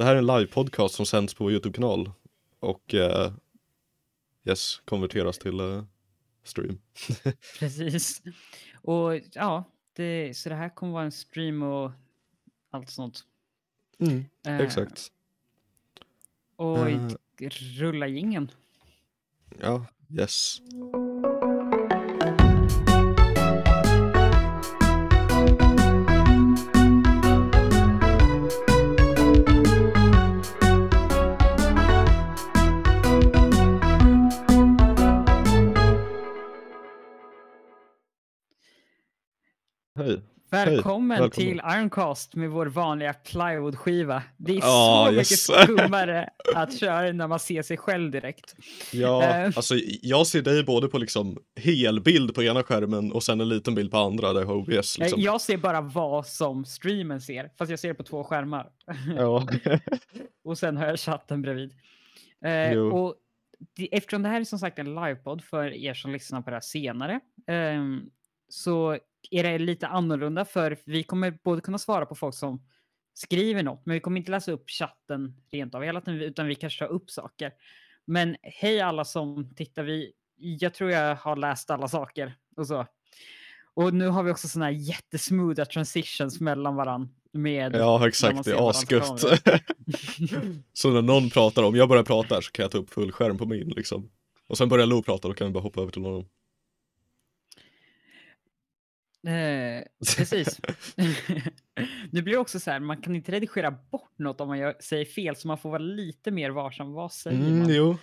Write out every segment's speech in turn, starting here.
det här är en live-podcast som sänds på vår YouTube-kanal och eh, yes, konverteras till eh, stream. Precis. Och ja, det, så det här kommer vara en stream och allt sånt. Eh, Exakt. Och Eh. rulla jingeln. Ja, yes. Hej. Välkommen, välkommen. till Ironcast med vår vanliga plywoodskiva. Det är Ja, så yes. mycket skummare att köra när man ser sig själv direkt. Ja, Eh. alltså jag ser dig både på liksom helbild på ena skärmen och sen en liten bild på andra där jag har OBS Eh, liksom. Jag ser bara vad som streamen ser, fast jag ser det på två skärmar. Ja. och sen har jag chatten bredvid. Jo. och det, eftersom det här är som sagt en livepodd för er som lyssnar på det här senare ehm, så är det lite annorlunda för vi kommer både kunna svara på folk som skriver något, men vi kommer inte läsa upp chatten rent av hela tiden, utan vi kanske tar upp saker. Men hej alla som tittar, vi, jag tror jag har läst alla saker och så. Och nu har vi också såna här jättesmootha transitions mellan varann med Ja, exakt. Det är asgött. så när någon pratar om, jag börjar prata här så kan jag ta upp full skärm på min liksom. Och sen börjar Lo prata, då kan vi bara hoppa över till någon. Eh, precis. det blir också så här, man kan inte redigera bort något om man gör, säger fel, så man får vara lite mer varsam. Vad säger Mm, man? jo,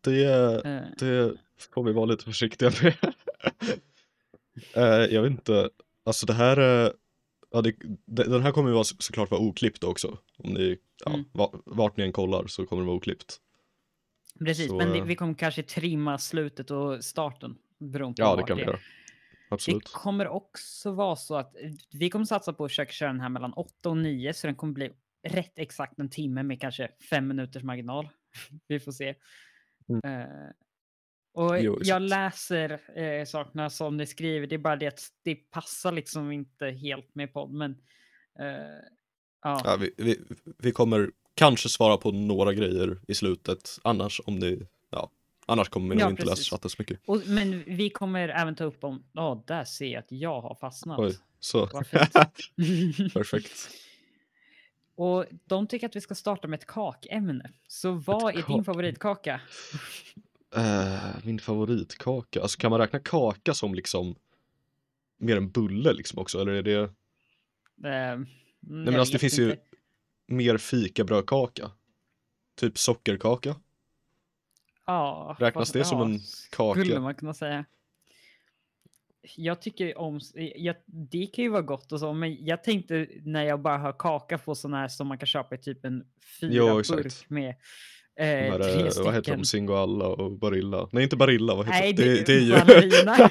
det, Eh, det får vi vara lite försiktiga med. Eh, jag vet inte, alltså det här är, ja, det, det, den här kommer ju vara, så- såklart vara oklippt också. Om ni, ja, Mm. va- vart ni än kollar så kommer det vara oklippt. precis, så, men det, eh, vi kommer kanske trimma slutet och starten. Beroende på Ja, det kan vi är. Göra. Det Absolut. kommer också vara så att eh, vi kommer satsa på att försöka köra den här mellan 8 och 9, så den kommer bli rätt exakt en timme med kanske fem minuters marginal. vi får se. Mm. Eh, och Jo, jag läser eh, sakerna som ni skriver, det är bara det att det passar liksom inte helt med podd, men eh, ja. Ja, vi, vi, vi kommer kanske svara på några grejer i slutet, annars om det, ja, annars kommer vi Ja, nog inte läsa precis. chatten så mycket. Och, men vi kommer även ta upp om, ja, där ser jag att jag har fastnat. Oj, så. Perfekt. Och de tycker att vi ska starta med ett kakämne. Så vad är din kak- favoritkaka? Eh, min favoritkaka, alltså kan man räkna kaka som liksom mer en bulle liksom också, eller är det Eh, Nej men alltså det finns ju inte. mer fikabrödkaka. Typ sockerkaka. Ja, Räknas det som en kaka? Skulle man kunna säga. Jag tycker om, jag, det kan ju vara gott och så, men jag tänkte när jag bara hör kaka på sådana här som man kan köpa i typ en fyra Jo, burk med eh, här, tre eh, stycken. vad heter de? Singoalla och Barilla. Nej inte Barilla, vad heter Nej, det? det, Det, det är ju ballerina.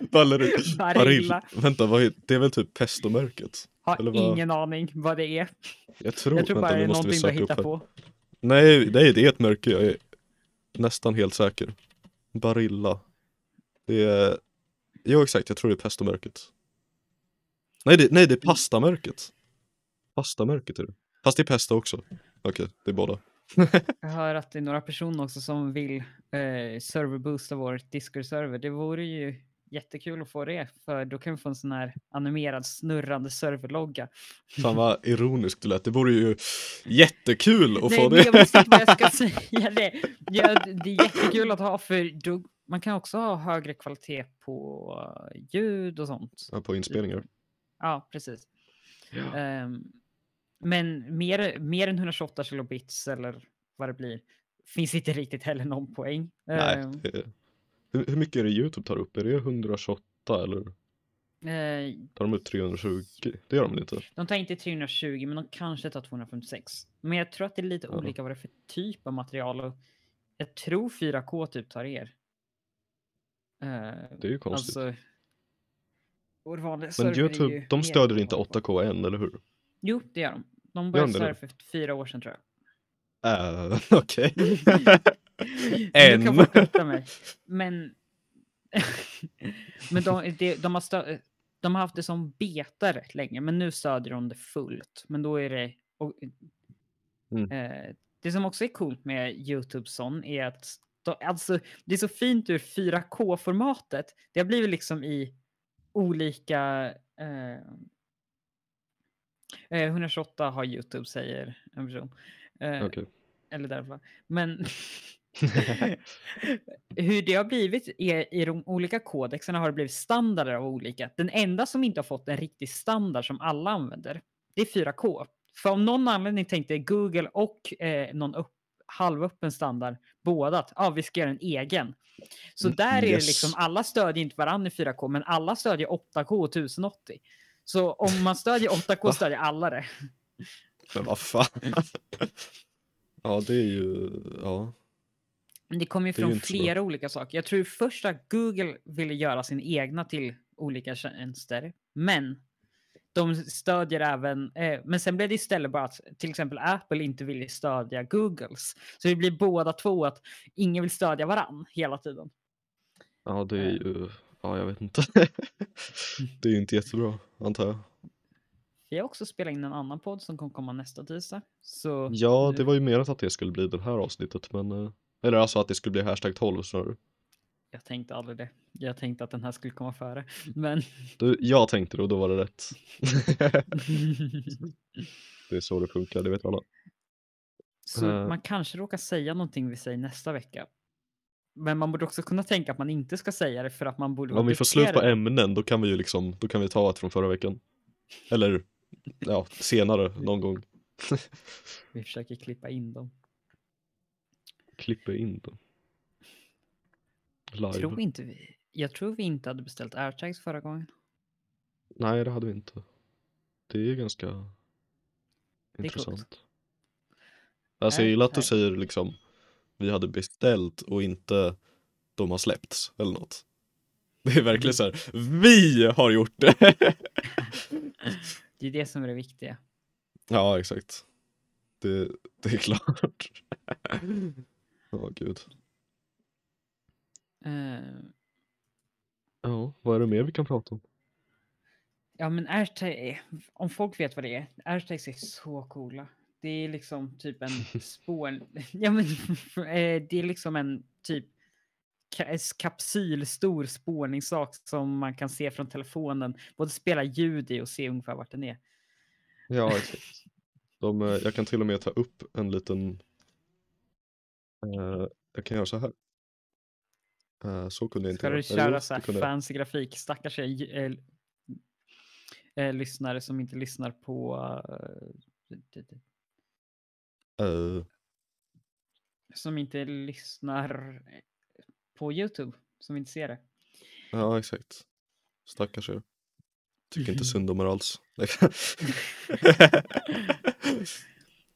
Ballerina. Barilla. Barilla. Vänta, vad heter, det är väl typ pestomärket? Har Eller vad? ingen aning vad det är. Jag tror, Jag tror vänta, bara det nu är någonting du hittar på. Nej, nej, det är ett märke, jag är nästan helt säker. Barilla. Det är, jo exakt, jag tror det är pestomärket. Nej, det, nej, det är pastamärket. Pastamärket är det. Fast det är pesto också. Okej, det är båda. Jag hör att det är några personer också som vill eh, serverboosta vår Discord-server. Det vore ju jättekul att få det, för då kan vi få en sån här animerad snurrande serverlogga. Fan vad ironiskt det lät. Det vore ju jättekul att Nej, få men jag det. visste inte vad jag ska säga. Det, ja, det är jättekul att ha, för då, man kan också ha högre kvalitet på ljud och sånt. Ja, på inspelningar. Ja, precis. Ja. Ehm, men mer, mer än 128 kilobits eller vad det blir finns inte riktigt heller någon poäng. Nej, det är... hur, hur mycket är det YouTube tar upp? Är det 128 eller eh, tar de ut 320? Det gör de inte? de tar inte 320 men de kanske tar 256. Men jag tror att det är lite Ja. olika vad det är för typ av material. Och jag tror 4K typ tar er. Eh, Det är ju konstigt. Alltså, Men YouTube, de mer stödjer inte 8K. 8K än, eller hur? Jo, det gör de. De Gör började de köra nu? för fyra år sedan tror jag. Uh, Okej. Du Än. kan få skjuta mig. Men, men de, de, de, har stö, de har haft det som beta rätt länge, men nu stödjer de det fullt. Men då är det, och, Mm. Eh, det som också är coolt med YouTube Son är att de, alltså, det är så fint ur 4K-formatet. Det har blivit liksom i olika... Eh, eh, 128 har YouTube, säger en person. Eh, Okej. Eller därför. Men hur det har blivit är, i de olika kodexerna har det blivit standarder av olika. Den enda som inte har fått en riktig standard som alla använder, det är 4K. För om någon anledning tänkte Google och eh, någon upp, halvöppen standard båda att ah, vi ska göra en egen. Så Mm, där är det liksom, alla stödjer inte varandra i 4K, men alla stödjer 8K och 1080. Så om man stödjer 8K Va? stödjer alla det. Men vad fan. ja, det är ju, ja. Men det kommer ju från så bra. flera olika saker. Jag tror först att Google ville göra sin egna till olika tjänster, men de stödjer även, eh, men sen blev det istället bara att till exempel Apple inte ville stödja Googles. Så det blir båda två att ingen vill stödja varann hela tiden. Ja, det är Eh. ju, ja jag vet inte. det är ju inte jättebra, antar jag. Vi har också spelat in en annan podd som kommer komma nästa tisdag. Så Ja, det var ju menat att det skulle bli det här avsnittet, men eh, eller alltså att det skulle bli hashtag 12 snarare. jag tänkte aldrig det. Jag tänkte att den här skulle komma före. Men Du, jag tänkte det och då var det rätt. det är så det funkar, det vet alla. Så Eh. man kanske råkar säga någonting vi säger nästa vecka. Men man borde också kunna tänka att man inte ska säga det för att man borde Om vi får slut på ämnen, då kan vi ju liksom, då kan vi ta ett från förra veckan. Eller, ja, senare någon gång. Vi försöker klippa in dem. Klipper in dem. Live. Tror inte vi. Jag tror vi inte hade beställt airtags förra gången. Nej, det hade vi inte. Det är ganska är intressant. Alltså jag gillar att du säger liksom vi hade beställt och inte de har släppts eller något. Det är verkligen så här, vi har gjort det! Det är det som är det viktiga. ja, exakt. Det, det är klart. Ja, gud. Eh, Ja, vad är det mer vi kan prata om? ja, men airtag, om folk vet vad det är. Airtags är så coola. Det är liksom typ en spår... ja, men eh, det är liksom en typ ka- kapsylstor spårningssak som man kan se från telefonen. Både spela ljud i och se ungefär vart den är. Ja, exakt. De, eh, jag kan till och med ta upp en liten... Eh, jag kan göra så här. Eh, så kunde jag inte Ska göra. du Eller köra så här jag. fancy grafik? Stackars eh, eh, lyssnare som inte lyssnar på... Eh, som inte lyssnar på Youtube. Som inte ser det. ja, exakt. Stackars er. Tycker inte synd om er alls.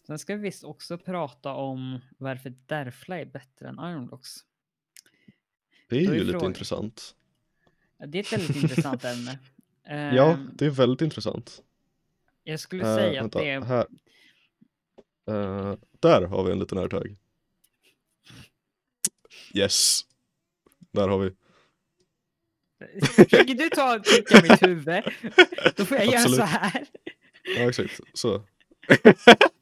Sen ska vi visst också prata om varför Derfla är bättre än Ironblocks. det är är ju lite frågan- intressant. Ja, Det är ett väldigt intressant ämne. Ja, Ehm, det är väldigt intressant. Jag skulle Eh, säga att vänta, det är... här. Eh, där har vi en liten airtag. Yes. Där har vi. Försöker du ta och trycka mitt huvud? Då får jag göra Absolut. så här. Ja, exakt. Så.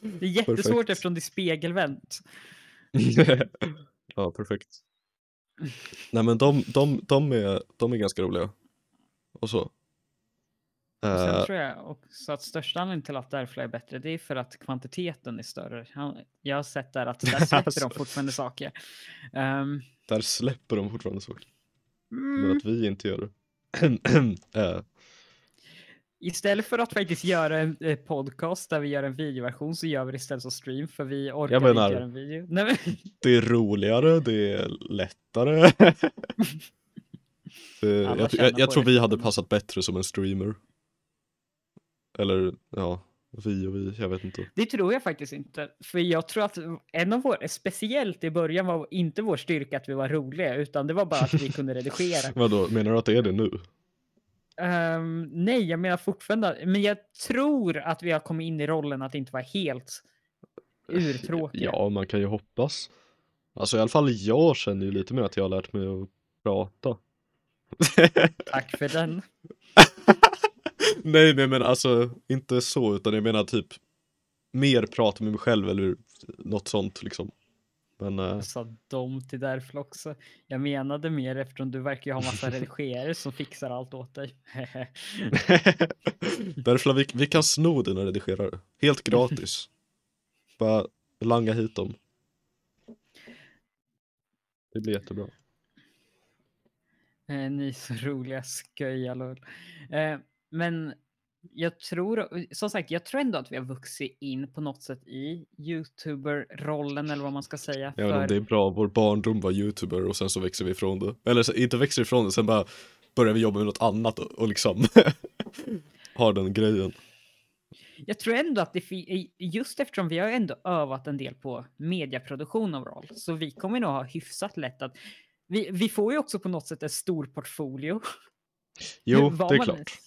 Det är jättesvårt Perfekt. eftersom det är spegelvänt. ja, perfekt. Nej men de, de, de, är, de är ganska roliga. Och så. Och Sen Eh, tror jag också att största anledningen till att Derfla är bättre, det är för att kvantiteten är större. Jag har sett där att där släpper Alltså. de fortfarande saker. Ehm, där släpper de fortfarande saker. Men mm, att vi inte gör det. Eh, istället för att faktiskt göra en eh, podcast där vi gör en videoversion så gör vi det istället som stream för vi orkar Jag inte menar- göra en video. Nej, men, det är roligare, det är lättare. Alla jag, jag, jag tror vi hade passat bättre som en streamer. Eller ja, vi och vi, jag vet inte. det tror jag faktiskt inte. För jag tror att en av våra, speciellt i början var inte vår styrka att vi var roliga utan det var bara att vi kunde redigera. Vadå, menar du att det är det nu? Ehm, nej, jag menar fortfarande, men jag tror att vi har kommit in i rollen att inte vara helt urtråkiga. Ja, man kan ju hoppas. Alltså i alla fall jag känner ju lite mer att jag har lärt mig att prata. Tack för den. nej, nej men alltså inte så utan jag menar typ mer prata med mig själv eller något sånt liksom. Men eh, Jag sa dom till därför också. Jag menade mer eftersom du verkar ju ha massa redigerare som fixar allt åt dig. därför vi, vi kan sno dina redigerare. Helt gratis. Bara langa hit dem. Det blir jättebra. Eh, ni är så roliga, sköja. Eh, men jag tror, som sagt, jag tror ändå att vi har vuxit in på något sätt i youtuber-rollen eller vad man ska säga. Om för- det är bra, vår barndom var youtuber och sen så växer vi ifrån det. Eller inte växer ifrån det, sen bara börjar vi jobba med något annat och, liksom har den grejen. Jag tror ändå att det just eftersom vi har ändå övat en del på mediaproduktion overall, så vi kommer nog ha hyfsat lätt att vi, vi får ju också på något sätt en stor portfolio. Jo, det är man- klart.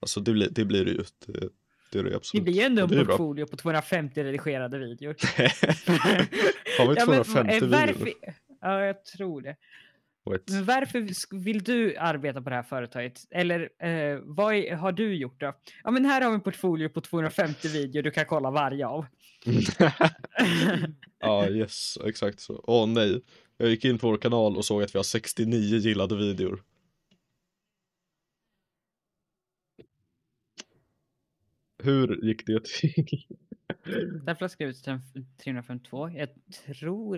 Alltså det blir det, blir det ju. Det, det är det Det absolut. blir ju ändå det en portfolio på 250 redigerade videor. Har vi Ja, men, 250 eh, videor? varför, Ja, jag tror det. Men varför vill du arbeta på det här företaget? Eller eh, vad är, har du gjort då? Ja, men här har vi en portfolio på 250 videor du kan kolla varje av. ja, yes, exakt så. Åh nej. Jag gick in på vår kanal och såg att vi har 69 gillade videor. Hur gick det till? Därför har jag skrivit till 352. Jag tror...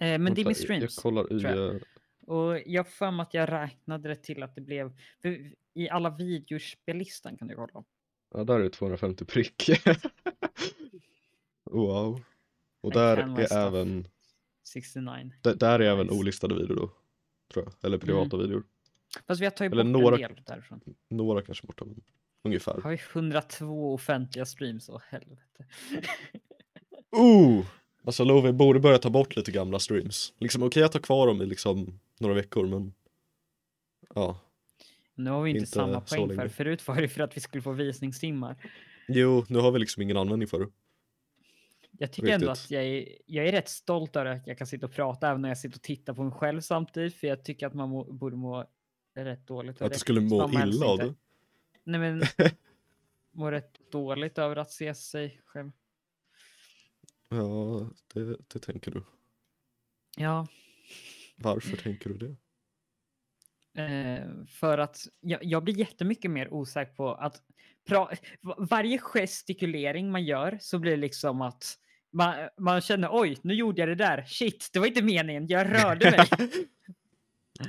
Eh, men det är med Jag streams. kollar i... jag. eh, Och jag för mig att jag räknade det till att det blev... I alla videospellistan kan du kolla. Ja, där är det 250 prick. wow. Och där är även, 69. där, där är även. Mm. olistade videor då. Tror jag. Eller privata videor. Fast vi har tagit Eller bort några- en del därifrån. Några kanske borta, ungefär. Har vi 102 offentliga streams? Åh helvete. Oh! Alltså Love borde börja ta bort lite gamla streams. Liksom okej att ha kvar dem i liksom några veckor men Ja. Nu har vi inte, Inte samma poäng för. Förut var det för att vi skulle få visningstimmar. Jo, nu har vi liksom ingen användning för det. Jag tycker ändå Riktigt. att jag är, jag är rätt stolt över att jag kan sitta och prata även när jag sitter och tittar på mig själv samtidigt. För jag tycker att man må, borde må rätt dåligt. Att du skulle må illa av det. Nej men, må rätt dåligt över att se sig själv. Ja, det, det tänker du. Ja, Varför tänker du det? eh, för att jag, jag blir jättemycket mer osäker på att varje gestikulering man gör så blir det liksom att man, man känner oj, nu gjorde jag det där. Shit, det var inte meningen. Jag rörde mig.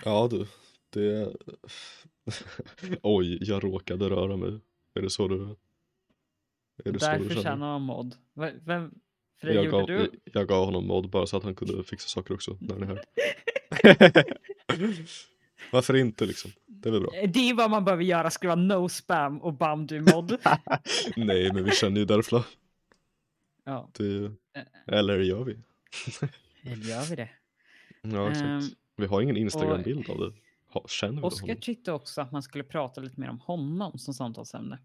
Ja du, det... Oj, jag råkade röra mig. Är det så du... Är det så du Därför känner? tjänar man mod. Vem, för det Jag gav, du? jag gav honom mod bara så att han kunde fixa saker också när han är här. Varför inte liksom? Det är väl bra. Eh, Det är vad man behöver göra, skriva no spam och bam du mod. Nej, men vi känner ju därför. ja, Det, Eh. eller gör vi? eller gör vi det? Ja, exakt. Ehm, vi har ingen Instagram-bild av det. Ha, känner Oskar tyckte också att man skulle prata lite mer om honom som samtalsämne.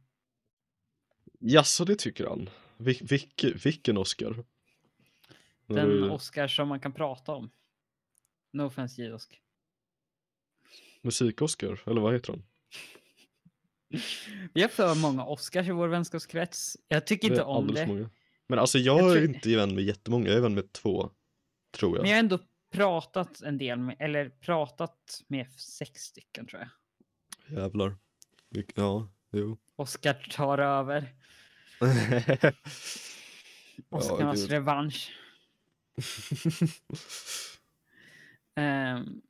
Jaså, det tycker han? Vil, vilke, vilken Oscar? Den du- Oskar som man kan prata om. No offense J-Osk. Musik-Oscar, eller vad heter han? Vi har för många Oscars i vår vänskapskrets. Jag tycker inte är om det. många. Men alltså jag, Jag är inte vän med jättemånga, jag är vän med två. Tror jag. Men jag har ändå pratat en del med, eller pratat med sex stycken tror jag. Jävlar. Ja, jo. Oskar tar över. Oscarnas gud. revansch. Ehm,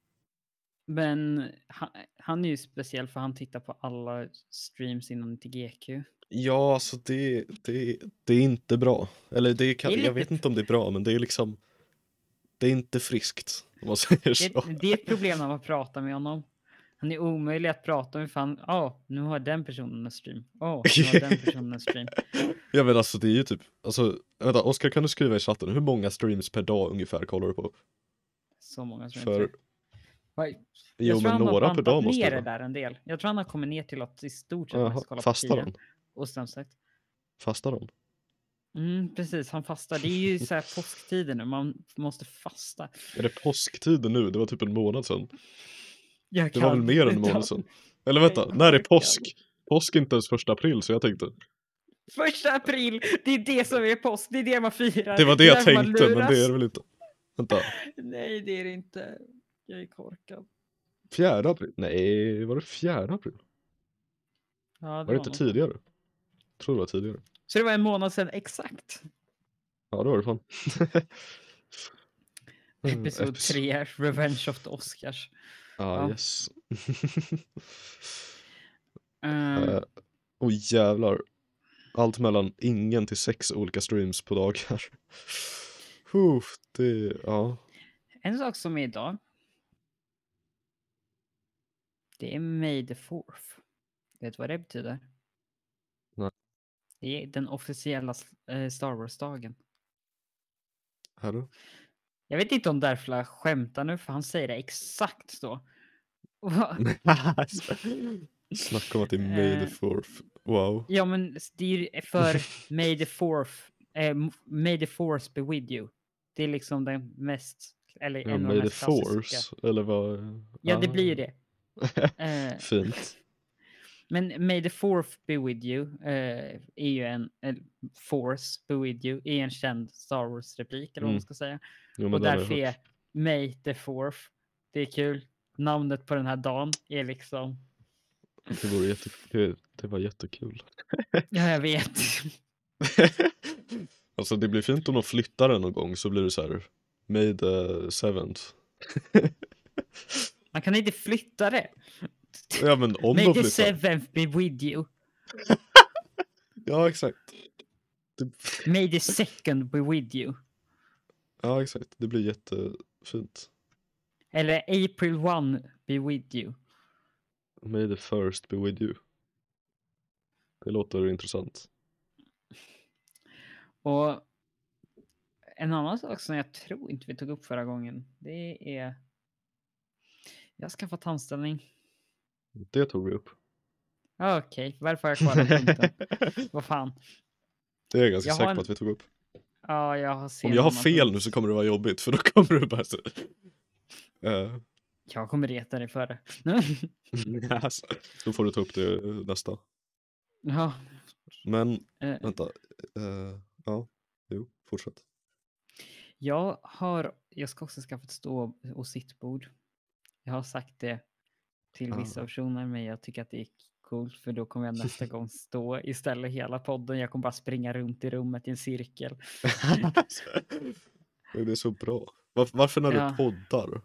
men han, han är ju speciell för han tittar på alla streams inom TGQ. Ja, alltså det, det, det är inte bra. Eller det kan, Det är jag vet inte om det är bra, men det är liksom Det är inte friskt, om man säger så. Det, det är ett problem när man pratar med honom. Han är omöjlig att prata med för han, ja, nu har den personen en stream. Åh, nu har den personen en stream. Ja men alltså det är ju typ, alltså vänta Oskar kan du skriva i chatten, hur många streams per dag ungefär kollar du på? Så många streams. För, jo jag tror men några per dag måste ner det där en del. Jag tror han har kommit ner till att i stort sett mest kolla på fastar tio. han? Och strömsagt. Fastar han? Mm, precis, han fastar. Det är ju så här påsktider nu, man måste fasta. Är det påsktiden nu? Det var typ en månad sedan. Jag Det var väl mer än en månad sedan? Eller vänta, när är jag påsk? Påsk är inte ens första april så jag tänkte Första april, det är det som är påsk, det är det man firar. Det var det jag därför man tänkte, men det är det väl inte. Vänta. Nej, det är det inte. Jag är korkad. Fjärde april? Nej, var det fjärde april? Ja, Var det inte något. tidigare? Jag tror det var tidigare. Så det var en månad sedan exakt. Ja, det var det fan. Mm, Episod epis- 3, Revenge of the Oscars. Ja, Ja. yes. Eh, Och jävlar. Allt mellan ingen till sex olika streams på dagar. Huh, det, ja. En sak som är idag. Det är May the 4th. Vet du vad det betyder? Det är den officiella eh, Star Wars-dagen. Då? Jag vet inte om Derfla skämtar nu, för han säger det exakt så. Snacka om att det är May the Eh. fourth. Wow. ja, men det är ju för May the 4th. Eh, May the Force be with you. Det är liksom den mest, eller Ja, en av de the mest klassiska. force, eller vad? Ja, det Ah. blir det. Eh, Fint. Men May the fourth be with you eh, är ju en, en Force be with you är en känd Star Wars-replik eller vad Mm. man ska säga. Jo, Och därför är May the fourth. Det är kul. Namnet på den här dagen är liksom, Det, vore jätte, det, det var jättekul. ja jag vet. alltså det blir fint om de flyttar den någon gång så blir det så här May the seventh. Man kan inte flytta det. Ja men om May de the flyttar. seventh be with you. Ja exakt. May the second be with you. Ja exakt, det blir jättefint. Eller April one be with you. May the first be with you. Det låter intressant. Och en annan sak som jag tror inte vi tog upp förra gången, det är... Jag har skaffat tandställning. Det tog vi upp. Okej, varför har jag kvar den punkten? Vad fan. Det är jag ganska Jag säker en- på att vi tog upp. Ja, jag har Om jag har fel nu så kommer det vara jobbigt för då kommer du bara så... Eh, Jag kommer reta dig för det. alltså, då får du ta upp det nästa. ja, Men eh, vänta. eh, ja, jo, fortsätt. jag har... Jag ska också skaffa ett stå och sittbord. Jag har sagt det till vissa personer, men jag tycker att det är coolt för då kommer jag nästa gång stå istället hela podden. Jag kommer bara springa runt i rummet i en cirkel. det är så bra. Var, varför när Ja. du poddar?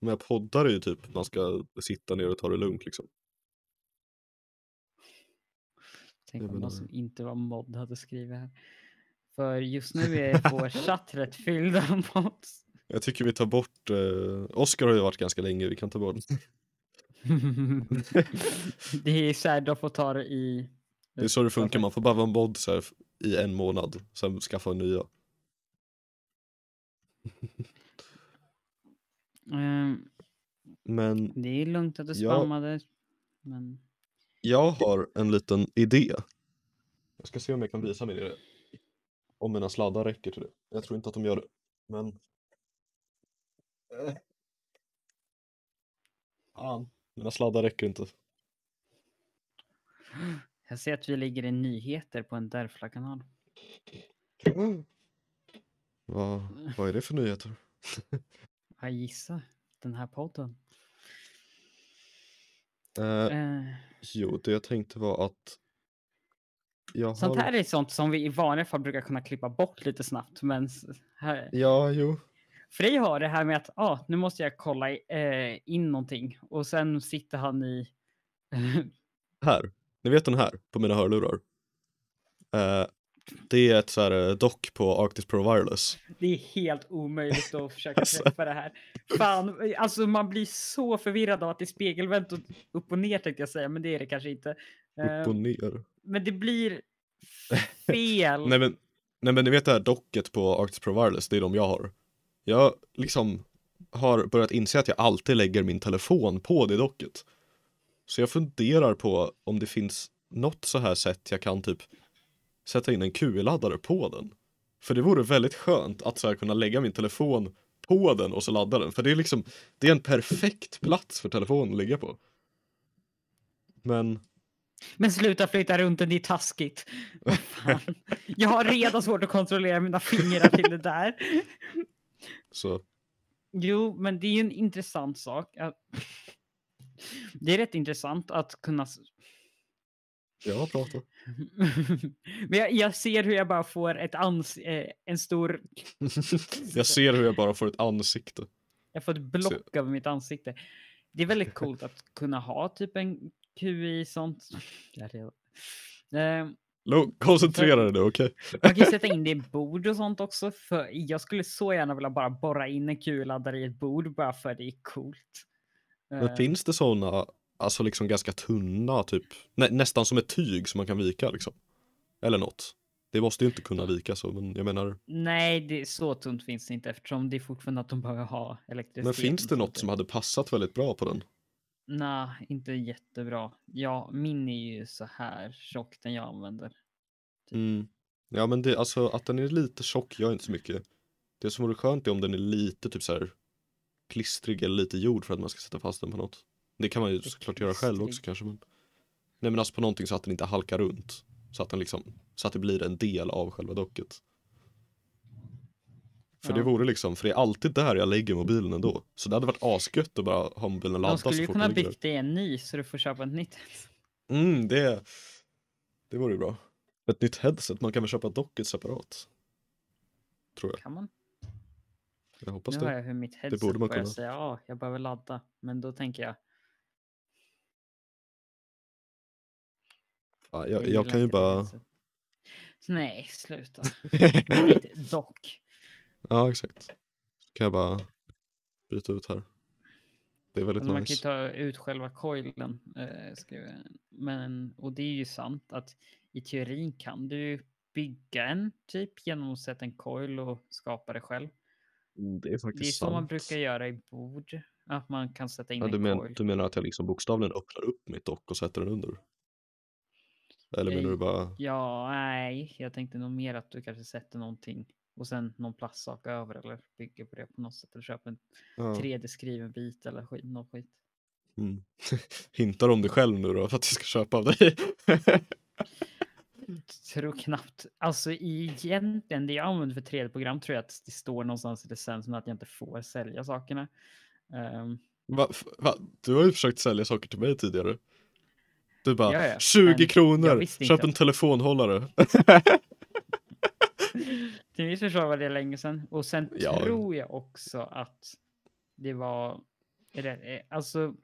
Men poddar är ju typ man ska sitta ner och ta det lugnt liksom. Tänk om någon som inte var modd hade skrivit här. För just nu är vår chatt rätt fylld av mods. Jag tycker vi tar bort, eh, Oscar har ju varit ganska länge, vi kan ta bort det är så här, de får ta det i... Det är så det funkar, man får bara vara en mod så här, i en månad, sen skaffa nya. Ehm, Men det är lugnt att du spammade. Men jag har en liten idé. Jag ska se om jag kan visa mig det. Om mina sladdar räcker till det. Jag tror inte att de gör det. Men... Eh. Fan, mina sladdar räcker inte. jag ser att vi ligger i nyheter på en Derfla-kanal. Vad, vad är det för nyheter? Jag gissar. Den här podden. Eh, Eh, jo, det jag tänkte var att jag sånt har... här är sånt som vi i vanliga fall brukar kunna klippa bort lite snabbt. Men här, Ja, jo. Frej har det här med att ah, nu måste jag kolla eh, in någonting och sen sitter han i... Här, ni vet den här på mina hörlurar? Eh, det är ett så här eh, dock på Arctis Pro Wireless. det är helt omöjligt att försöka Alltså. träffa det här. Fan, alltså man blir så förvirrad av att det är spegelvänt och upp och ner tänkte jag säga, men det är det kanske inte. Eh, Upp och ner. men det blir fel. Nej men, nej men ni vet det här docket på Arctis Pro Wireless, det är de jag har. Jag liksom har börjat inse att jag alltid lägger min telefon på det docket. Så jag funderar på om det finns något så här sätt jag kan typ sätta in en QI-laddare på den. För det vore väldigt skönt att så här kunna lägga min telefon på den och så ladda den. För det är liksom, det är en perfekt plats för telefonen att ligga på. Men Men sluta flytta runt den, det är taskigt. Vad fan. Jag har redan svårt att kontrollera mina fingrar till det där. Så Jo, men det är ju en intressant sak. Det är rätt intressant att kunna... jag pratar. Men jag, jag ser hur jag bara får ett ans... eh, en stor... jag ser hur jag bara får ett ansikte. Jag får ett block över mitt ansikte. Det är väldigt coolt att kunna ha typ en QI sånt. Koncentrera dig nu, okej? Man kan ju sätta in det i bord och sånt också. För jag skulle så gärna vilja bara borra in en QI-laddare i ett bord bara för det är coolt. Men Eh, finns det sådana, alltså liksom ganska tunna, typ, nä nästan som ett tyg som man kan vika liksom? Eller något. Det måste ju inte kunna vika så, men jag menar, Nej, det så tunt finns det inte eftersom det är fortfarande att de behöver ha elektricitet. men finns det något som hade passat väldigt bra på den? Nej, inte jättebra. Ja, min är ju så här tjock den jag använder. Mm. Ja men det, alltså att den är lite tjock gör inte så mycket. Det som vore skönt är om den är lite typ så här klistrig eller lite gjord för att man ska sätta fast den på något. Det kan man ju såklart göra själv också kanske men. Nej men alltså på någonting så att den inte halkar runt. Så att den liksom, så att det blir en del av själva docket. För det Ja. vore liksom, för det är alltid där jag lägger mobilen ändå. Så det hade varit asgött att bara ha mobilen De laddad skulle så ju fort kunna den ligger byggt dig en ny så du får köpa ett nytt. Mm, det, det vore ju bra. Ett nytt headset, man kan väl köpa docket separat. Tror jag. Kan man? Jag hoppas Nu det. hör jag hur mitt headset borde man kunna. säga ja, jag behöver ladda. Men då tänker jag, Ja, jag, jag, jag kan ju det bara... Nej, sluta. Dock. Ja, exakt. Kan jag bara byta ut här. Det är väldigt Alltså man kan ju nice. ta ut själva coilen. Eh. Men, och det är ju sant att i teorin kan du bygga en typ genom att sätta en coil och skapa det själv. Mm, Det är Det är faktiskt så man sant. brukar göra i bord. Att man kan sätta in Ja, du, en men, coil. du menar att jag liksom bokstavligen öppnar upp mitt dock och sätter den under? Eller menar du Nej. bara... Ja, nej, jag tänkte nog mer att du kanske sätter någonting och sen någon plastsak över eller bygger på det på något sätt eller köper en Ja. 3D-skriven bit eller skit, något skit. Mm. Hintar om dig själv nu då för att jag ska köpa av dig? Tror knappt. Alltså egentligen, det jag använder för 3D-program tror jag att det står någonstans i licensen att jag inte får sälja sakerna. Ehm, va, va? Du har ju försökt sälja saker till mig tidigare. Du bara, Ja, ja, 20 men kronor, köp en telefonhållare. Till viss försvar var det länge sedan. Och sen Ja. tror jag också att det var... eh, Alltså,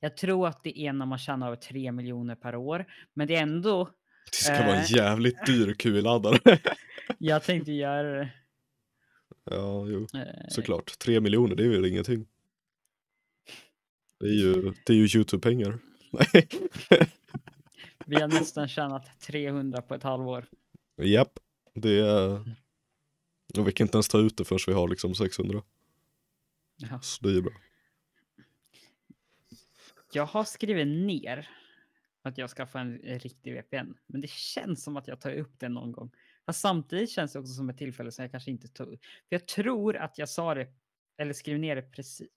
jag tror att det är när man tjänar över 3 miljoner per år. Men det är ändå... Det ska vara en Eh. jävligt dyr QI-laddare. Jag tänkte göra det. ja, jo, eh, såklart. 3 miljoner, det är väl ingenting. Det är ju, det är ju YouTube-pengar. Vi har nästan tjänat 300 på ett halvår. Japp, det är... Och vi kan inte ens ta ut det förrän vi har liksom 600. Ja. Så det är bra. Jag har skrivit ner att jag ska få en riktig VPN. Men det känns som att jag tar upp det någon gång. Fast samtidigt känns det också som ett tillfälle som jag kanske inte tog. För jag tror att jag sa det, eller skrev ner det precis.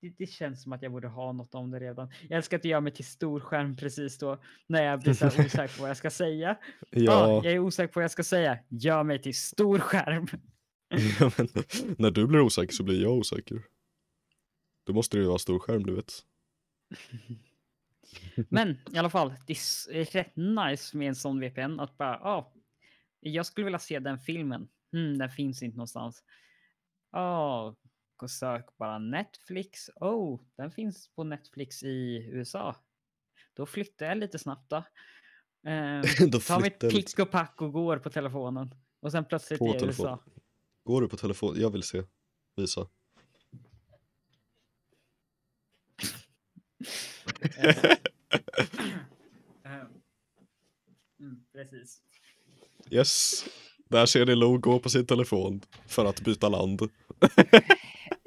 Det, det känns som att jag borde ha något om det redan. Jag älskar att du gör mig till stor skärm precis då när jag blir så osäker på vad jag ska säga. Ja, Ja, jag är osäker på vad jag ska säga. Gör mig till stor skärm. ja men, när du blir osäker så blir jag osäker. Då måste det ju vara stor skärm, du vet. Men i alla fall, det är rätt nice med en sån VPN att bara, ja, jag skulle vilja se den filmen. Hmm, den finns inte någonstans. Ja, gå sök bara Netflix. Oh, den finns på Netflix i USA. Då flyttar jag lite snabbt då. Eh, Då tar mitt pick och pack och går på telefonen. Och sen plötsligt På är telefon. USA. Går du på telefon? Jag vill se. Visa. Eh, eh, mm, precis. Yes. Där ser ni Lo gå på sin telefon för att byta land.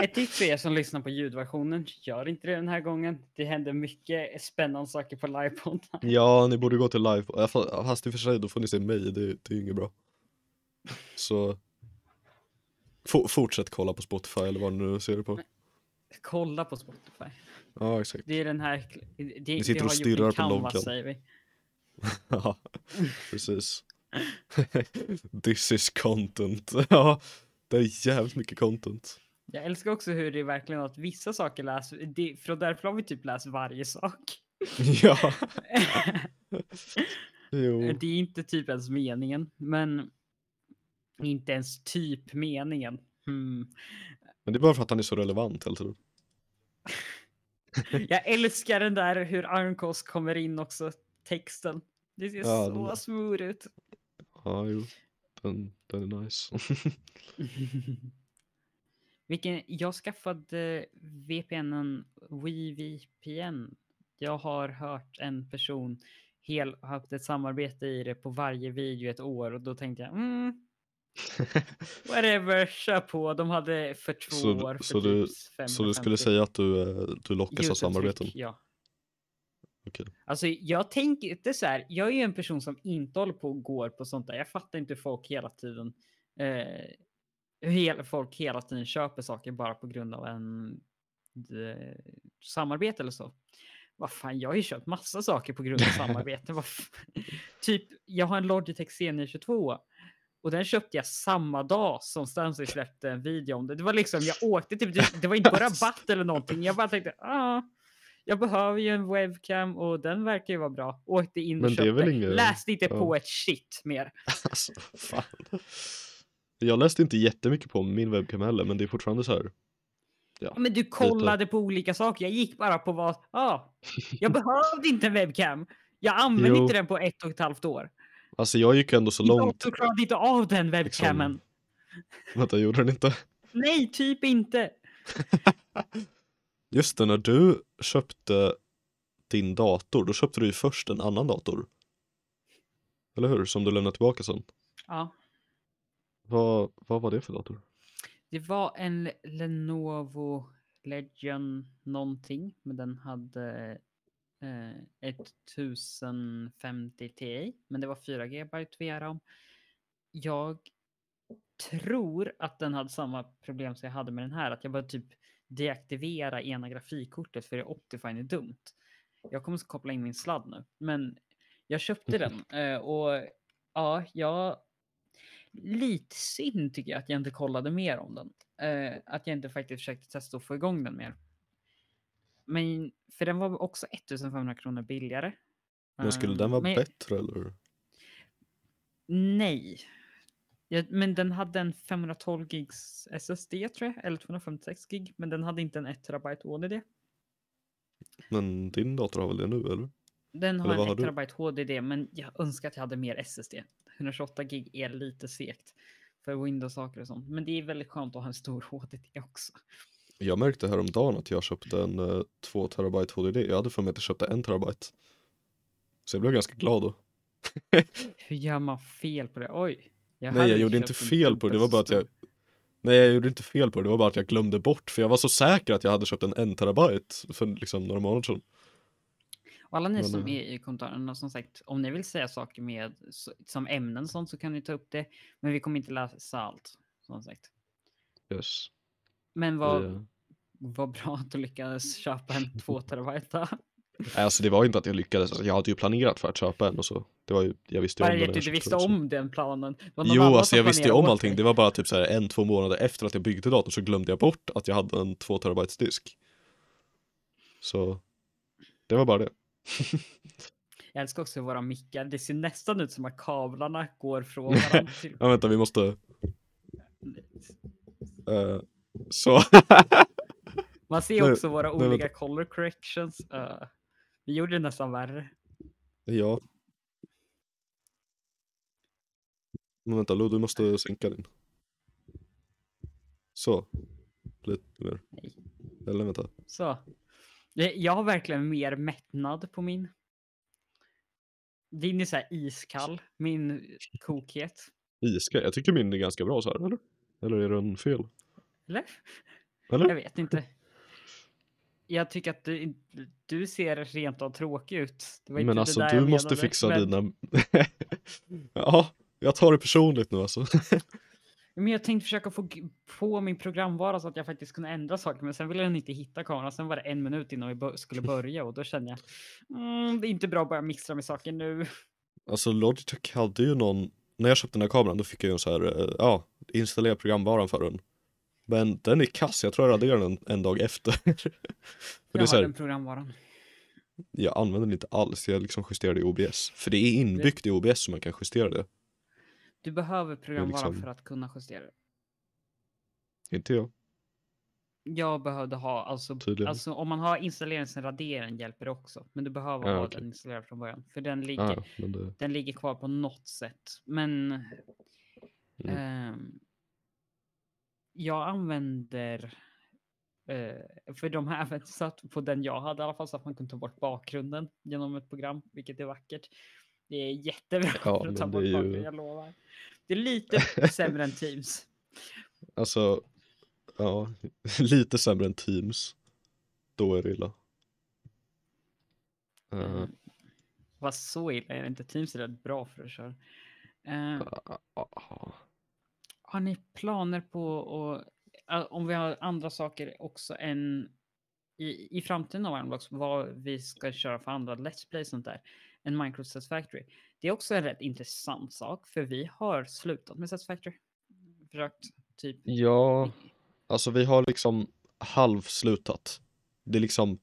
Ett tips för er som lyssnar på ljudversionen, gör inte det den här gången. Det händer mycket spännande saker på livepodden. Ja, ni borde gå till live. Ja, fa- Fast i och för sig, då får ni se mig. Det, det är ju inget bra. Så... For, fortsätt kolla på Spotify eller vad ni nu ser det på. kolla på Spotify. Ja, exakt. Det är den här... Det, det sitter och stirrar på loggan. säger vi. Ja, precis. This is content. Ja, det är jävligt mycket content. Jag älskar också hur det är verkligen att vissa saker läs... Det, från därför har vi typ läst varje sak. Ja, jo. det är inte typ ens meningen, men inte ens typ meningen. Hmm. Men det är bara för att han är så relevant hela tiden. Jag älskar den där hur Arnkos kommer in också, texten. Det ser Ja, så den- smooth ut. Ja, jo. Den, den är nice. Vilken, jag skaffade VPNen WeVPN. Jag har hört en person hel, haft ett samarbete i det på varje video ett år och då tänkte jag mm, whatever, kör på. De hade för två Så- år för så typ du- 550. så du skulle säga att du, eh, du lockas av samarbeten? Ja. Okej. Alltså jag tänker inte så här. Jag är ju en person som inte håller på och går på sånt där. Jag fattar inte hur folk hela tiden eh, hela, folk hela tiden köper saker bara på grund av en eh, samarbete eller så. Vad fan, jag har ju köpt massa saker på grund av samarbete. Typ, jag har en Logitech C922 och den köpte jag samma dag som Stanley släppte en video om det. Det var liksom, jag åkte typ, det, var inte på rabatt eller någonting. Jag bara tänkte, ah, jag behöver ju en webcam och den verkar ju vara bra. Åkte in och Men köpte. inget- Läste inte ja. på ett shit mer. Alltså, fan. Jag läste inte jättemycket på min webbcam heller, men det är fortfarande så här. Ja, Men du kollade på olika saker. Jag gick bara på vad, ja, jag behövde inte en webcam. Jag använde Jo. inte den på ett och ett halvt år. Alltså jag gick ändå så Min långt. dator klarade inte av den webcamen. Vänta, gjorde den inte? Nej, typ inte. Just det, när du köpte din dator, då köpte du ju först en annan dator. Eller hur? Som du lämnade tillbaka sen. Ja, Vad, vad var det för dator? det var en Lenovo Legion någonting, men den hade eh, 1050 Ti, men det var 4 GB VRAM. Jag tror att den hade samma problem som jag hade med den här, att jag bara typ deaktivera ena grafikkortet för det Optifine är dumt. Jag kommer att koppla in min sladd nu, men jag köpte den eh, och ja, jag lite synd tycker jag att jag inte kollade mer om den. Eh, att jag inte faktiskt försökte testa att få igång den mer. Men för den var också 1500 kronor billigare. Men skulle Eh, den vara men- bättre eller? Nej. Ja, men den hade en 512 gigs SSD tror jag, eller 256 gig, men den hade inte en 1 terabyte HDD. Men din dator har väl det nu eller? Den har Eller en har 1 du? terabyte HDD, men jag önskar att jag hade mer SSD. 128 gig är lite segt för Windows-saker och sånt, men det är väldigt skönt att ha en stor HDD också. Jag märkte häromdagen att jag köpte en uh, 2 terabyte HDD. Jag hade för mig att jag köpte en terabyte. Så jag blev ganska glad då. Hur gör man fel på det? Oj. Nej, hade jag gjorde inte fel på det. Det var bara att jag... Nej, jag gjorde inte fel på det. Det var bara att jag glömde bort. För jag var så säker att jag hade köpt en 1 terabyte för liksom några månader sedan. Och alla ni som eh, är i kommentarerna, som sagt, om ni vill säga saker med som ämnen och sånt så kan ni ta upp det. Men vi kommer inte läsa allt, som sagt. Yes. Men vad, Det- vad bra att du lyckades köpa en 2 terabyte. Nej, alltså det var inte att jag lyckades. Alltså, jag hade ju planerat för att köpa en och så. Det var ju, jag visste ju om den du köpte visste så- om den planen. Jo, alltså jag visste ju om allting. dig. Det var bara typ så här en, två månader efter att jag byggde datorn så glömde jag bort att jag hade en 2 terabytes disk. Så det var bara det. Jag älskar också våra mickar. Det ser nästan ut som att kablarna går från varandra. Till... Ja, vänta, vi måste... eh, så. Man ser Nej, också våra nej, olika vänta. color corrections. Eh, vi gjorde det nästan värre. ja. Men vänta, Lo, du måste sänka din. Så. Lite mer. Nej. Eller vänta. Så. Jag har verkligen mer mättnad på min. Din är så här iskall, min kokhet. Iskall. Jag tycker min är ganska bra så här, eller? Eller är den fel? Eller? Eller? Jag vet inte. Jag tycker att du, du ser rent av tråkig ut. Men alltså du måste menade, fixa men- dina... ja, jag tar det personligt nu alltså. Men jag tänkte försöka få på min programvara så att jag faktiskt kunde ändra saker, men sen ville den inte hitta kameran. Sen var det en minut innan vi skulle börja och då kände jag, mm, det är inte bra att börja mixtra med saker nu. Alltså Logitech hade ju någon, när jag köpte den här kameran då fick jag ju en så här, eh, ja, installera programvaran för den. Men den är kass, jag tror jag raderade den en dag efter. för det Jag är så har här, den programvaran. jag använder den inte alls, jag liksom justerade i OBS. För det är inbyggt i OBS så man kan justera det. Du behöver programvaran liksom- för att kunna justera det. Inte jag. Jag behövde ha, alltså, alltså om man har installeringsen hjälper det också. Men du behöver Ja, ha okej. den installerad från början. För den ligger, Ah, ja, men det, den ligger kvar på något sätt. Men Mm. ehm, jag använder eh, för de har även satt på den jag hade i alla fall så att man kunde ta bort bakgrunden genom ett program, vilket är vackert. Det är jättebra Ja, för att ta bort ju- jag lovar. Det är lite sämre än Teams. alltså, ja, lite sämre än Teams. Då är det illa. Eh, Mm. Vad så illa är det inte. Teams är rätt bra för att köra. Eh, ah, har ni planer på att, eh, om vi har andra saker också än i, i framtiden av Ironblocks, vad vi ska köra för andra Let's Play och sånt där, än Minecraft Satisfactory. Det är också en rätt intressant sak, för vi har slutat med Satisfactory. Försökt typ. Ja, alltså vi har liksom halvslutat. Det är liksom,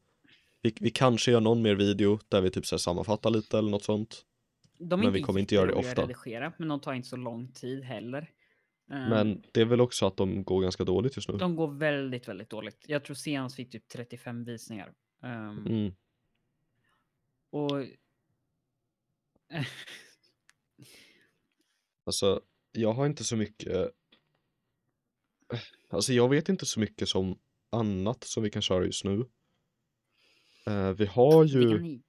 vi, vi kanske gör någon mer video där vi typ så här sammanfattar lite eller något sånt. De Men vi kommer inte göra det ofta. redigera, men de tar inte så lång tid heller. Eh, Men det är väl också att de går ganska dåligt just nu. De går väldigt, väldigt dåligt. Jag tror senast fick typ 35 visningar. Ehm, Mm. Och... Alltså, jag har inte så mycket Alltså jag vet inte så mycket som annat som vi kan köra just nu. Eh, vi har Vi ju kan i-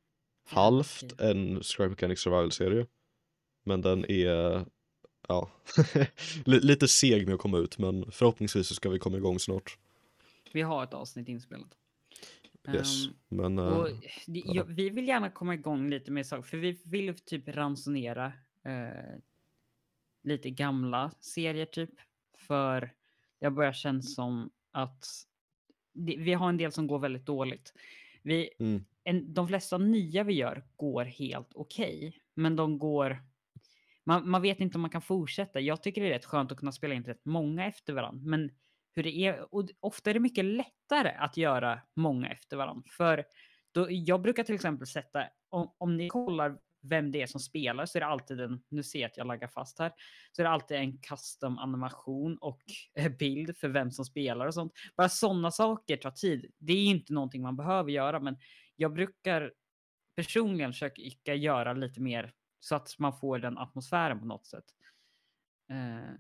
halvt en Scrap Mechanic Survival-serie. Men den är, ja, li- lite seg med att komma ut men förhoppningsvis så ska vi komma igång snart. Vi har ett avsnitt inspelat. Yes, Ehm, men och eh, det, ja. jag, vi vill gärna komma igång lite med saker, för vi vill typ ransonera eh, lite gamla serier typ. För det börjar kännas som att det, vi har en del som går väldigt dåligt. Vi, mm, en, de flesta nya vi gör går helt okej, men de går... Man, man vet inte om man kan fortsätta. Jag tycker det är rätt skönt att kunna spela in rätt många efter varandra, men hur det är, och ofta är det mycket lättare att göra många efter varandra. För då, jag brukar till exempel sätta, om, om ni kollar vem det är som spelar så är det alltid en, nu ser jag att jag laggar fast här, så är det alltid en custom animation och eh, bild för vem som spelar och sånt. Bara sådana saker tar tid. Det är inte någonting man behöver göra, men jag brukar personligen försöka göra lite mer så att man får den atmosfären på något sätt. Eh,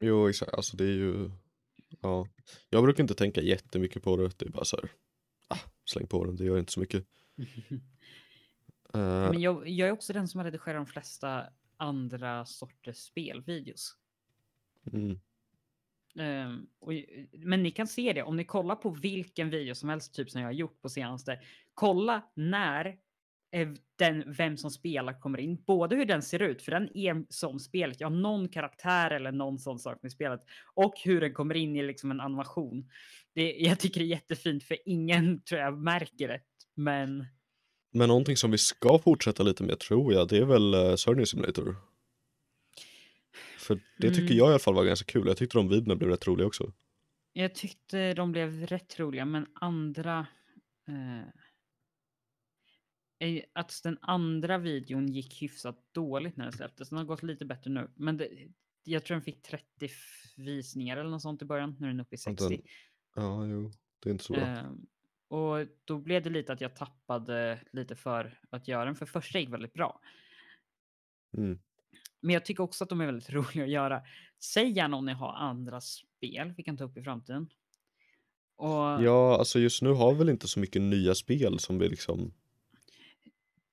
jo exakt, alltså det är ju, ja. Jag brukar inte tänka jättemycket på det, det är bara så här, ah, släng på den, det gör inte så mycket. Eh, men jag, jag är också den som har redigerat de flesta andra sorters spelvideos. mm, Ehm, och, men ni kan se det om ni kollar på vilken video som helst, typ som jag har gjort på senaste. Kolla när den, vem som spelar kommer in, både hur den ser ut, för den är som spelet. Jag har någon karaktär eller någon sån sak med spelet och hur den kommer in i liksom en animation. Det, jag tycker det är jättefint för ingen tror jag märker det, men Men någonting som vi ska fortsätta lite med tror jag, det är väl uh, Simulator. För det tycker Mm. jag i alla fall var ganska kul, jag tyckte de videorna blev rätt roliga också. jag tyckte de blev rätt roliga, men andra. Eh, är att den andra videon gick hyfsat dåligt när den släpptes. Den har gått lite bättre nu, men det, jag tror den fick 30 f- visningar eller något sånt i början. Nu är den uppe i Och 60. Den, ja, jo, det är inte så bra. Ehm, och då blev det lite att jag tappade lite för att göra den, för första gick väldigt bra. Mm. Men jag tycker också att de är väldigt roliga att göra. Säg gärna om ni har andra spel vi kan ta upp i framtiden. Och Ja, alltså just nu har vi väl inte så mycket nya spel som vi liksom,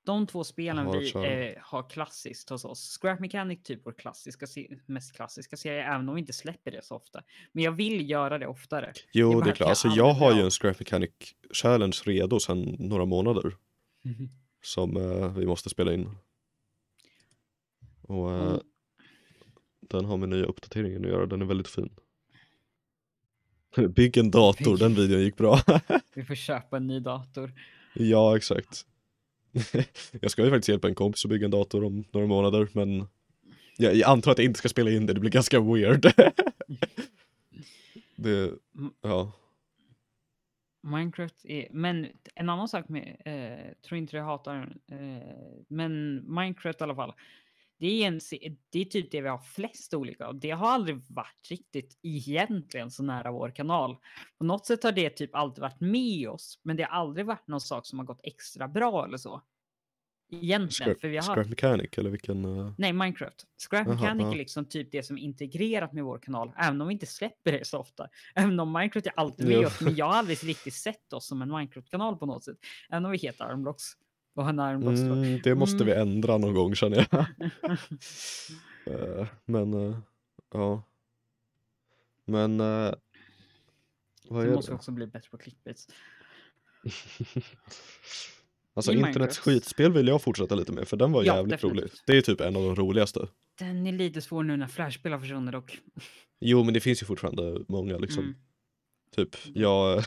de två spelen vi eh, har klassiskt hos oss. Scrap Mechanic typ vår klassiska, mest klassiska serie, även om vi inte släpper det så ofta. Men jag vill göra det oftare. jo bara det är klart, jag alltså jag har ju en Scrap Mechanic Challenge redo sedan några månader som eh, vi måste spela in. Och eh, Mm. den har med nya uppdateringen att göra, den är väldigt fin. Bygg en dator, den videon gick bra. Vi får köpa en ny dator. ja, exakt. jag ska ju faktiskt hjälpa en kompis att bygga en dator om några månader, men jag, jag antar att jag inte ska spela in det, det blir ganska weird. det, ja. Minecraft är, men en annan sak med, eh, tror inte jag hatar eh, men Minecraft i alla fall. Det är, en, det är typ det vi har flest olika och det har aldrig varit riktigt egentligen så nära vår kanal. På något sätt har det typ alltid varit med oss, men det har aldrig varit någon sak som har gått extra bra eller så. Egentligen, Scrap, för vi har Scrap Mechanic eller vilken? eh, Nej, Minecraft. Scrap Jaha, Mechanic ja. är liksom typ det som är integrerat med vår kanal, även om vi inte släpper det så ofta. Även om Minecraft är alltid med Jo. oss, men jag har aldrig riktigt sett oss som en Minecraft-kanal på något sätt. Även om vi heter Armblocks. En Armblocks. Mm. Mm, det måste vi ändra någon gång känner jag. Eh, men, eh, ja. Men, uh, vad är måste det? också bli bättre på clickbaits. Alltså I internets Minecraft. skitspel vill jag fortsätta lite med för den var Ja, jävligt definitivt. rolig. Det är typ en av de roligaste. Den är lite svår nu när Flashspel har försvunnit dock. Jo men det finns ju fortfarande många liksom. Mm. Typ, jag,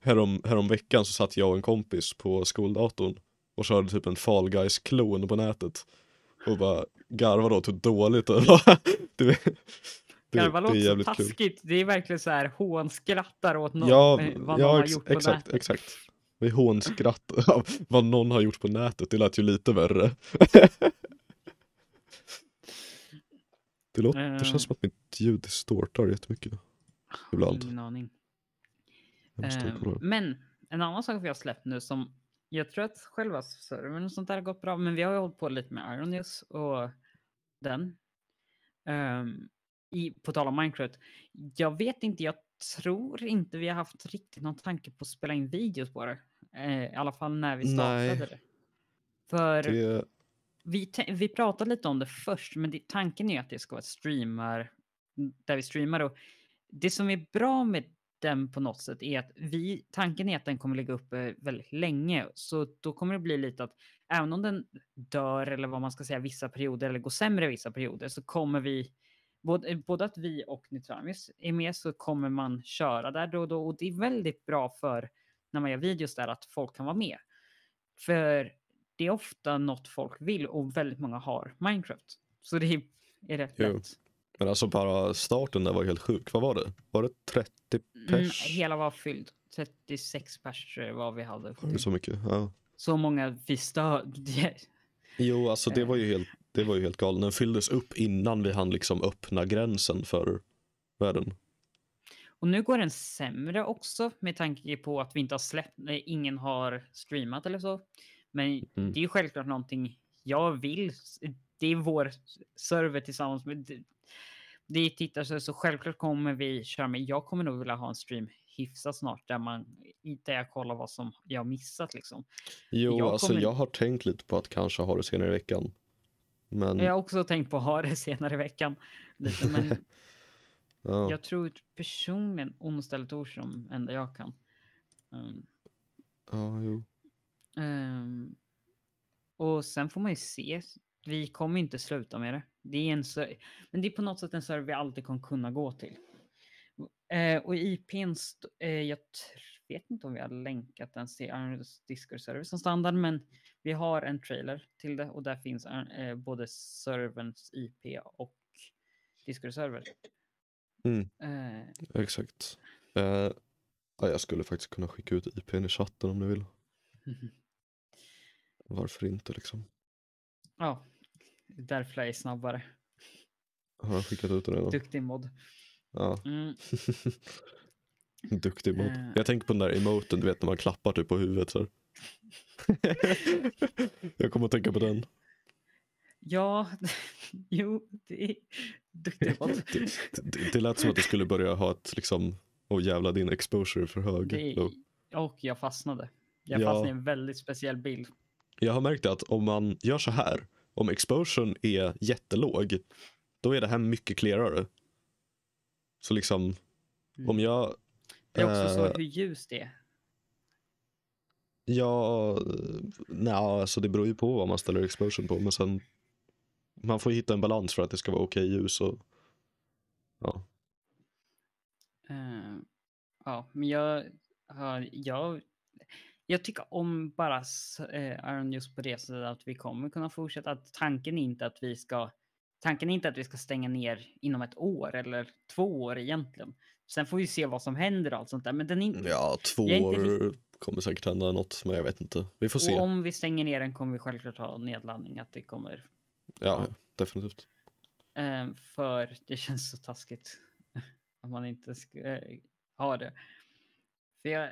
härom, härom veckan så satt jag och en kompis på skoldatorn och körde typ en Fall Guys-klon på nätet. Och bara garvade åt hur dåligt det var. Det, det, Garva det är låter så jävligt kul. taskigt. Det är verkligen så här hånskrattar åt någon. Ja, eh, vad någon ja har ex, gjort på exakt, nätet. exakt. Vi hånskrattar av vad någon har gjort på nätet, det lät ju lite värre. det, låter, det Eh. känns som att mitt ljud distortar jättemycket. Ibland. Ingen aning. Eh, kolla. men en annan sak vi har släppt nu som jag tror att själva servern och sånt där har gått bra, men vi har ju hållit på lite med Iron News och den. Ehm, i, på tal om Minecraft. Jag vet inte, jag tror inte vi har haft riktigt någon tanke på att spela in videos på det. Eh, I alla fall när vi startade Nej. det. För Det, vi, vi pratade lite om det först, men det, tanken är att det ska vara streamar där vi streamar. Och det som är bra med den på något sätt är att vi, tanken är att den kommer ligga uppe väldigt länge. Så då kommer det bli lite att även om den dör eller vad man ska säga vissa perioder eller går sämre vissa perioder så kommer vi både, både att vi och Nitramis är med så kommer man köra där då och då och det är väldigt bra för när man gör videos där att folk kan vara med. För det är ofta något folk vill och väldigt många har Minecraft. Så det är rätt Jo. lätt. Men alltså bara starten där var helt sjuk. Vad var det? Var det 30 Mm, pers? hela var fylld. 36 pers jag var vi hade. Var det så mycket? Ja. Så många vi stör. Jo, alltså det Eh. var ju helt, det var ju helt galet. Den fylldes upp innan vi hann liksom öppna gränsen för världen. Och nu går den sämre också med tanke på att vi inte har släppt, ingen har streamat eller så. Men Mm. det är ju självklart någonting jag vill. Det är vår server tillsammans med det- är tittare så självklart kommer vi köra med. Jag kommer nog vilja ha en stream hyfsat snart där man där jag kollar vad som jag missat liksom. Jo, Jag alltså kommer- jag har tänkt lite på att kanske ha det senare i veckan. Men, Jag har också tänkt på att ha det senare i veckan. Lite, men ja. jag tror personligen onsdag eller torsdag som enda jag kan. Um, ja, jo. Ehm, och sen får man ju se. Vi kommer inte sluta med det. Det är en men det är på något sätt en server vi alltid kommer kunna gå till. Eh, och IPn, eh, jag vet inte om vi har länkat den till Iron's Discord-server som standard, men vi har en trailer till det och där finns eh, både serverns IP och Discord-server. Mm. Eh, Exakt. Eh, ja, jag skulle faktiskt kunna skicka ut IPn i chatten om ni vill. Varför inte liksom? ja, därför jag är snabbare. Har jag skickat ut den redan? Duktig mod. Ja, Mm. duktig mod. Eh. Jag tänker på den där emoten, du vet när man klappar typ på huvudet så jag kommer att tänka på den. Ja, jo, det är duktig mod. Det, det, det lät som att du skulle börja ha ett liksom, åh jävla din exposure för hög. Det är, och jag fastnade. Jag Ja. fastnade i en väldigt speciell bild. Jag har märkt att om man gör så här, om exposuren är jättelåg, då är det här mycket clearare. Så liksom, Mm. om jag, Det är också så eh, hur ljus det är. ja, nej, alltså det beror ju på vad man ställer exposuren på, men sen, man får hitta en balans för att det ska vara okej ljus och Ja. Eh, ja, men jag, ja, jag, jag tycker om bara s- eh, just på det sättet att vi kommer kunna fortsätta. Att tanken är inte att vi ska Tanken är inte att vi ska stänga ner inom ett år eller två år egentligen. Sen får vi se vad som händer och allt sånt där. Men den inte, Ja, två år kommer säkert hända något, men jag vet inte. Vi får se. och om vi stänger ner den kommer vi självklart ha nedladdning. Att det kommer Ja, definitivt. Eh, för det känns så taskigt att man inte ska eh, ha det. För jag,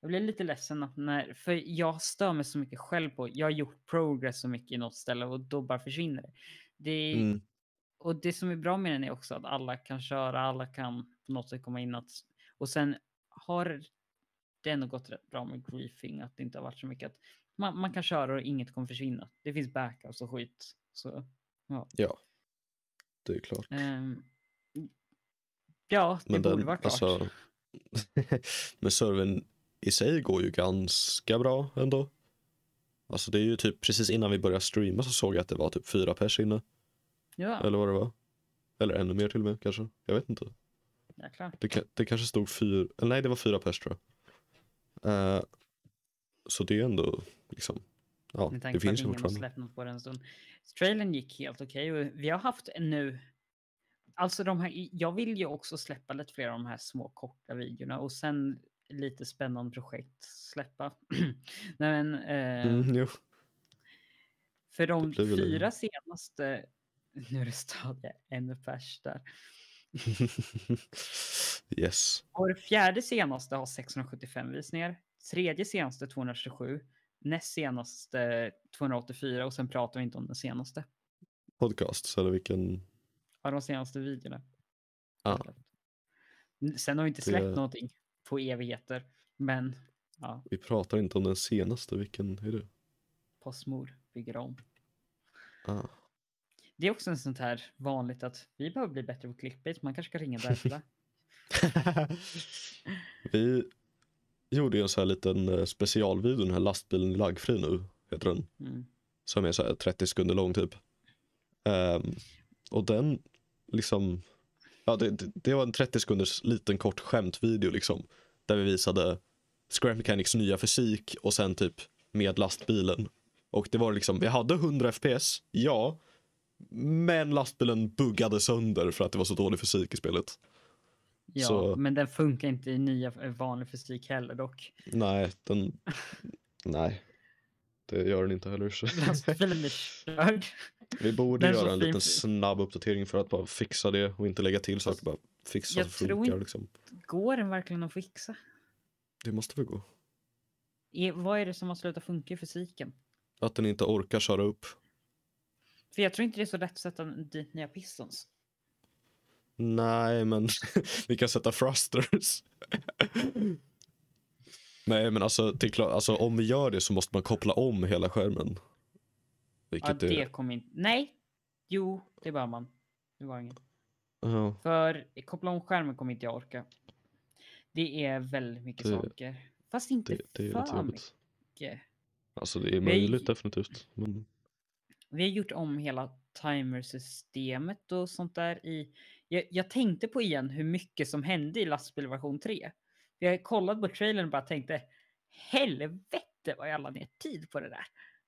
jag blir lite ledsen att när, för jag stör mig så mycket själv på, jag har gjort progress så mycket i något ställe och då bara försvinner det. det Mm. Och det som är bra med den är också att alla kan köra, alla kan på något sätt komma in att, och sen har det ändå gått rätt bra med griefing, att det inte har varit så mycket att man, man kan köra och inget kommer försvinna. Det finns backups och skit. Så Ja, det är klart. Ehm, ja, det Men borde den, vara klart. alltså, men servern i sig går ju ganska bra ändå. Alltså det är ju typ precis innan vi började streama så såg jag att det var typ fyra pers inne. ja, Eller vad det var. Eller ännu mer till och med kanske. Jag vet inte. jäklar. Det, det kanske stod fyra, nej det var fyra pers tror jag. Eh, så det är ändå liksom, ja Med det finns ju fortfarande. släppt något på den stund. Trailern gick helt okej och vi har haft nu. Alltså de här, jag vill ju också släppa lite fler av de här små korta videorna och sen lite spännande projekt släppa. Nej, men, eh, Mm. För de fyra senaste, nu är det stadigt ännu pers där. yes. Vår fjärde senaste har 675 visningar, tredje senaste 227, näst senaste 284 och sen pratar vi inte om den senaste. Podcasts eller vilken, Av de senaste videorna. ja. Sen har vi inte släppt Det- någonting på evigheter, men ja, Vi pratar inte om den senaste, vilken är det? Postmord bygger om. Ah. Det är också en sånt här vanligt att vi behöver bli bättre på clickbait, man kanske ska ringa därför. vi gjorde ju en så här liten eh, specialvideo, den här lastbilen laggfri nu, heter den. Mm. Som är så här 30 sekunder lång typ. Ehm, och den liksom, ja det, det, det var en 30 sekunders liten kort skämtvideo liksom. Där vi visade Square Mechanics nya fysik och sen typ med lastbilen. Och det var liksom, vi hade 100 FPS, ja. Men lastbilen buggade sönder för att det var så dålig fysik i spelet. Ja, Så- men den funkar inte i nya eh, vanlig fysik heller dock. Nej, den, nej. Det gör den inte heller. Så. Lastbilen är körd. Vi borde Den göra en liten snabb uppdatering för att bara fixa det och inte lägga till saker. Bara fixa Jag så tror funkar inte- liksom. Går den verkligen att fixa? Det måste väl gå. Är, vad är det som har slutat funka i fysiken? Att den inte orkar köra upp. För jag tror inte det är så lätt att sätta dit nya pistons. Nej, men vi kan sätta thrusters. Nej, men alltså, klart, alltså om vi gör det så måste man koppla om hela skärmen. Ja, Vilket det är... kommer inte... Nej! Jo, det bör man. Det var inget. Ja, För koppla om skärmen kommer inte jag orka. Det är väldigt mycket Det- saker. Fast inte det, det är för mycket. Alltså det är Vi- möjligt definitivt. Men Vi har gjort om hela timersystemet och sånt där i... Jag, jag tänkte på igen hur mycket som hände i lastbilversion 3. Jag kollade på trailern och bara tänkte helvete vad jag la ner tid på det där.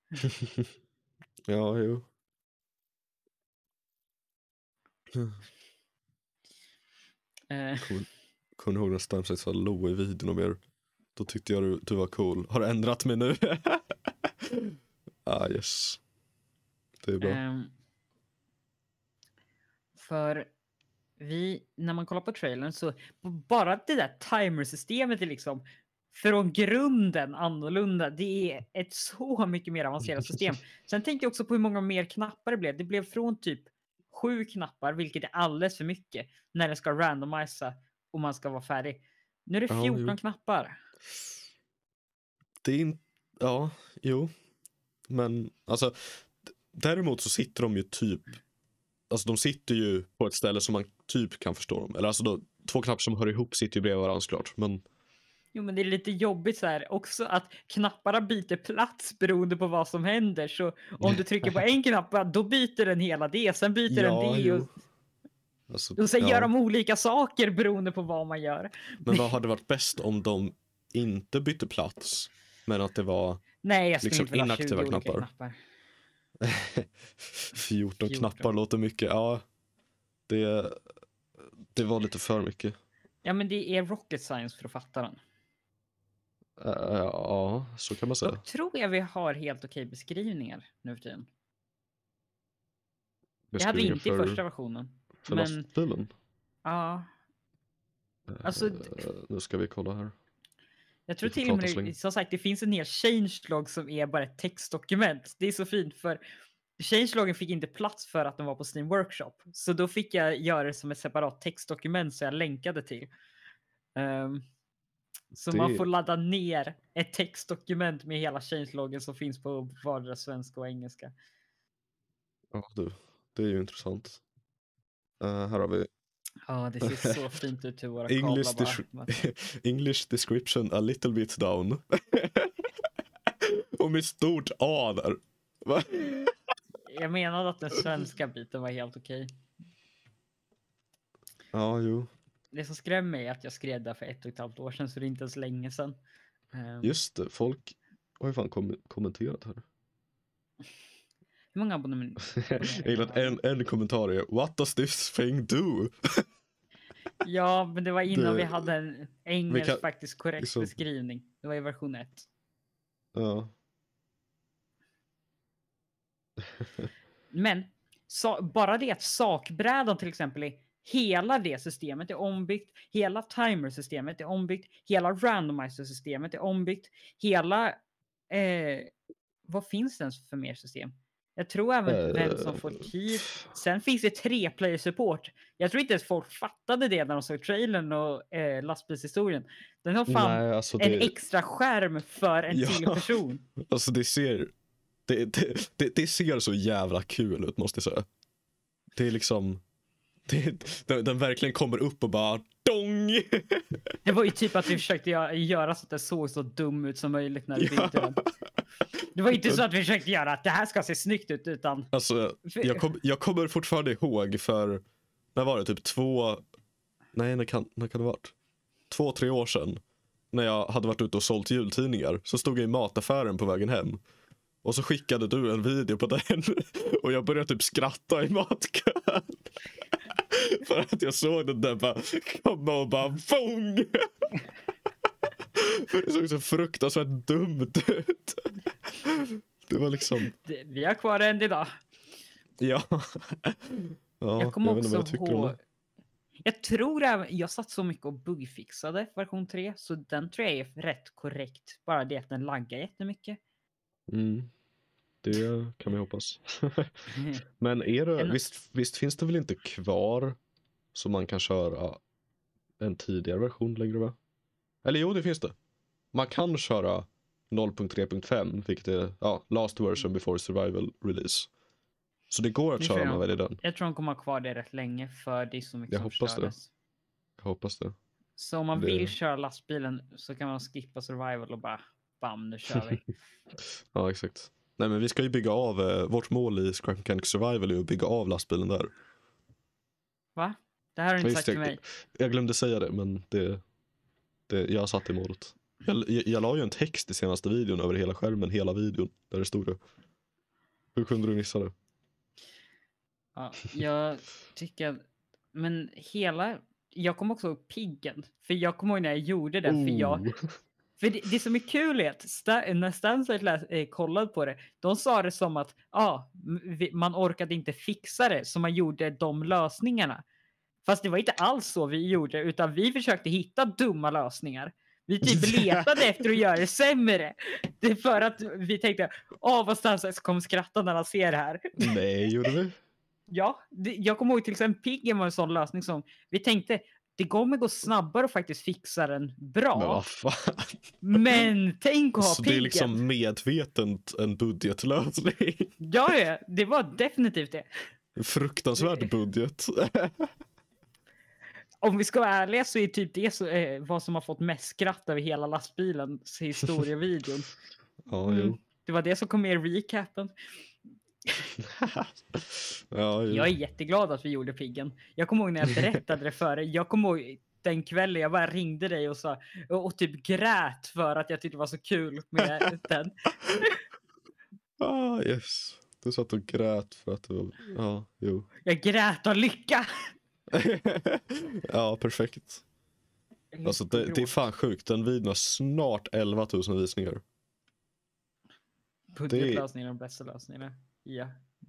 ja, jo. Eh, Kommer du ihåg när Stamsets var low i videon och mer? Då tyckte jag du, du var cool. Har du ändrat mig nu? ah yes. Det är bra. ehm, för vi, när man kollar på trailern så bara det där timersystemet är liksom från grunden annorlunda. Det är ett så mycket mer avancerat system. Sen tänkte jag också på hur många mer knappar det blev. Det blev från typ sju knappar, vilket är alldeles för mycket när det ska randomisa och man ska vara färdig. Nu är det Ja, 14 jo. knappar. Det är inte, ja, jo. Men alltså, däremot så sitter de ju typ, alltså de sitter ju på ett ställe som man typ kan förstå dem. Eller alltså då, två knappar som hör ihop sitter ju bredvid varandra såklart. Men Jo, men det är lite jobbigt så här också att knapparna byter plats beroende på vad som händer. Så om du trycker på en knapp, då byter den hela det. Sen byter Ja, den det. Och, Alltså, Och sen ja. gör de olika saker beroende på vad man gör. Men vad hade varit bäst om de inte bytte plats? Men att det var Nej, jag Liksom inte vilja ha 20 inaktiva knappar. knappar. 14 14. knappar låter mycket. Ja, det, det var lite för mycket. Ja, men det är rocket science för att fatta den. Ja, så kan man säga. Dock tror jag vi har helt okej beskrivningar nu för tiden. Det hade vi inte i för, första versionen. för men- lastbilen. Ja, Alltså, nu ska vi kolla här. jag tror till och med som sagt det finns en hel changelog som är bara ett textdokument. Det är så fint för changelogen fick inte plats för att den var på Steam Workshop. Så då fick jag göra det som ett separat textdokument så jag länkade till. Ehm, så man Det- får ladda ner ett textdokument med hela changelogen som finns på vardera svenska och engelska. Ja, du. Det är ju intressant. Eh, här har vi Ja, det ser så fint ut hur våra English, kablar dis- English description a little bit down. Och med stort A där. Va? Jag menade att den svenska biten var helt okej. Ja, jo. Det som skrämmer mig är att jag skrev där för ett och ett halvt år sedan, så det är inte ens länge sedan. Ehm, Just det, folk har ju fan kom- kommenterat här. Hur många abonnemang? Jag gillar att en, en kommentar är What does this thing do? Ja, men det var innan Det- vi hade en engelsk kan- faktiskt korrekt liksom- beskrivning. Det var i version 1. Ja, Men sa, bara det att sakbrädan till exempel är hela det systemet är ombyggt, hela timer-systemet är ombyggt, hela randomizer-systemet är ombyggt, hela... Eh, vad finns det ens för mer system? Jag tror även vem som får Eh, tid. Sen finns det tre player support. Jag tror inte ens folk fattade det när de såg trailern och eh, lastbilshistorien. Den har fan Nej, alltså en det, extra skärm för en Ja. till person. alltså det ser det, det, det, det ser så jävla kul ut måste jag säga. Det är liksom det, den, den verkligen kommer upp och bara dong! Det var ju typ att vi försökte gö- göra så att det såg så dum ut som möjligt när vi Ja. den. Det var inte så att vi försökte göra att det här ska se snyggt ut utan Alltså, jag, kom, jag kommer fortfarande ihåg för, när var det, typ två, nej när kan, när kan det varit? Två, tre år sedan. När jag hade varit ute och sålt jultidningar så stod jag i mataffären på vägen hem. Och så skickade du en video på den och jag började typ skratta i matkön. För att jag såg den där bara komma och bara FONG! För det såg så fruktansvärt dumt ut. Det var liksom, det, vi har kvar den idag. ja. ja jag kommer också jag ihåg. Jag tror även, jag satt så mycket och bugfixade version 3 så den tror jag är rätt korrekt. Bara det att den laggar jättemycket. Mm. Det kan vi hoppas. Men är det, visst, visst finns det väl inte kvar så man kan köra en tidigare version längre va? Eller jo, det finns det. Man kan köra 0.3.5, vilket är ja, last version before survival release. Så det går att Det köra om man väljer den. Jag tror de kommer ha kvar det rätt länge för det är så mycket Jag som hoppas det. Jag hoppas det. Så om man Det- vill köra lastbilen så kan man skippa survival och bara bam, nu kör vi. Ja, exakt. Nej, men vi ska ju bygga av, eh, vårt mål i Scrap Mechanic Survival är att bygga av lastbilen där. Va? Det här har du inte Visst, sagt till jag- mig. Jag glömde säga det, men det, det, jag satt i målet. Jag, jag, jag la ju en text i senaste videon över hela skärmen, hela videon, där det stod det. Hur kunde du missa det? Ja, jag tycker, men hela, jag kommer också ihåg piggen. För jag kommer ihåg när jag gjorde den, för jag, Oh. För det, det som är kul är att sta, när Stanside läs, eh, kollade på det, de sa det som att ah, man orkade inte fixa det, så man gjorde de lösningarna. Fast det var inte alls så vi gjorde, utan vi försökte hitta dumma lösningar. Vi typ letade efter att göra det sämre. Det är för att vi tänkte, åh vad Stanside kommer skratta när han ser det här. Nej, gjorde vi? Ja, det, jag kommer ihåg till exempel Piggen var en sån lösning som vi tänkte, det kommer gå snabbare att faktiskt fixa den bra. Men. Men tänk att ha Så det är piggen. liksom medvetet en budgetlösning. Ja, ja, det var definitivt det. Fruktansvärd budget. Om vi ska vara ärliga så är typ det så, eh, vad som har fått mest skratt över hela lastbilens historievideon. Ja, Mm. Det var det som kom med i recapen. ja, ju. Jag är jätteglad att vi gjorde piggen. Jag kommer ihåg när jag berättade det för dig. Jag kommer ihåg den kvällen jag bara ringde dig och, sa, och, och typ grät för att jag tyckte det var så kul med den. Ah, yes. Du satt och grät för att du. Ja, jo. Jag grät av lycka. ja, perfekt. Alltså det, det är fan sjukt. Den videon har snart 11 000 visningar. Budgetlösningen är de bästa lösningarna. Ja.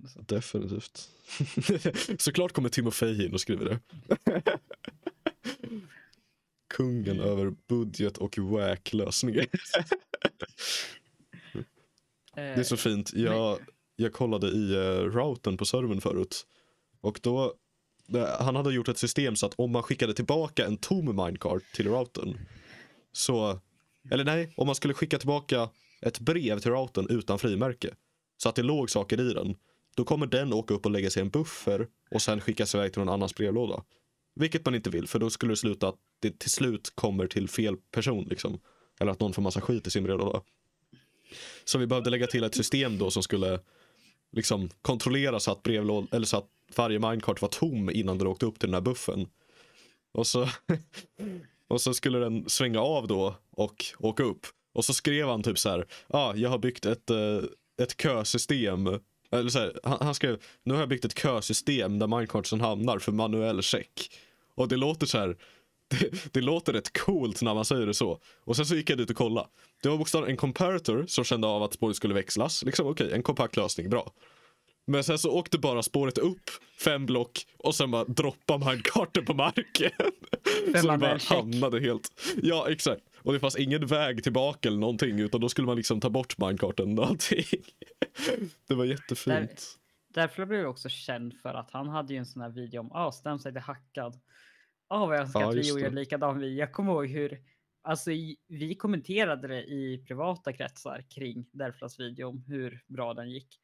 Så. Definitivt. Såklart kommer Timofej in och skriver det. Kungen Mm. över budget och wack-lösningar. Det är så fint. Jag, jag kollade i uh, routern på servern förut. Och då, eh, han hade gjort ett system så att om man skickade tillbaka en tom minecart till routern. Så, eller nej, om man skulle skicka tillbaka ett brev till routern utan frimärke. Så att det låg saker i den. Då kommer den åka upp och lägga sig i en buffer och sen skickas iväg till någon annans brevlåda. Vilket man inte vill för då skulle det sluta att det till slut kommer till fel person liksom. Eller att någon får massa skit i sin brevlåda. Så vi behövde lägga till ett system då som skulle liksom kontrollera så att brevlåd eller så att varje minecart var tom innan den åkte upp till den här buffen. Och så, och så skulle den svänga av då och åka upp. Och så skrev han typ så här, ja, ah, jag har byggt ett, eh, ett kösystem. Eller så här, han, han skrev, nu har jag byggt ett kösystem där minecartsen hamnar för manuell check. Och det låter så här, det, det låter rätt coolt när man säger det så. Och sen så gick jag dit och kollade. Det var bokstavligen en comparator som kände av att spåret skulle växlas. Liksom okej, en kompakt lösning, bra. Men sen så åkte bara spåret upp fem block och sen bara droppade minecarten på marken. så det bara check. hamnade helt. Ja, exakt. Och det fanns ingen väg tillbaka eller någonting utan då skulle man liksom ta bort minecarten och allting. det var jättefint. Därför blev jag också känd för att han hade ju en sån här video om ah, Stamside är hackad. Ah, vad jag önskar Ja, att vi gjorde det. en likadan video. Jag kommer ihåg hur alltså, vi kommenterade det i privata kretsar kring Derflas video om hur bra den gick.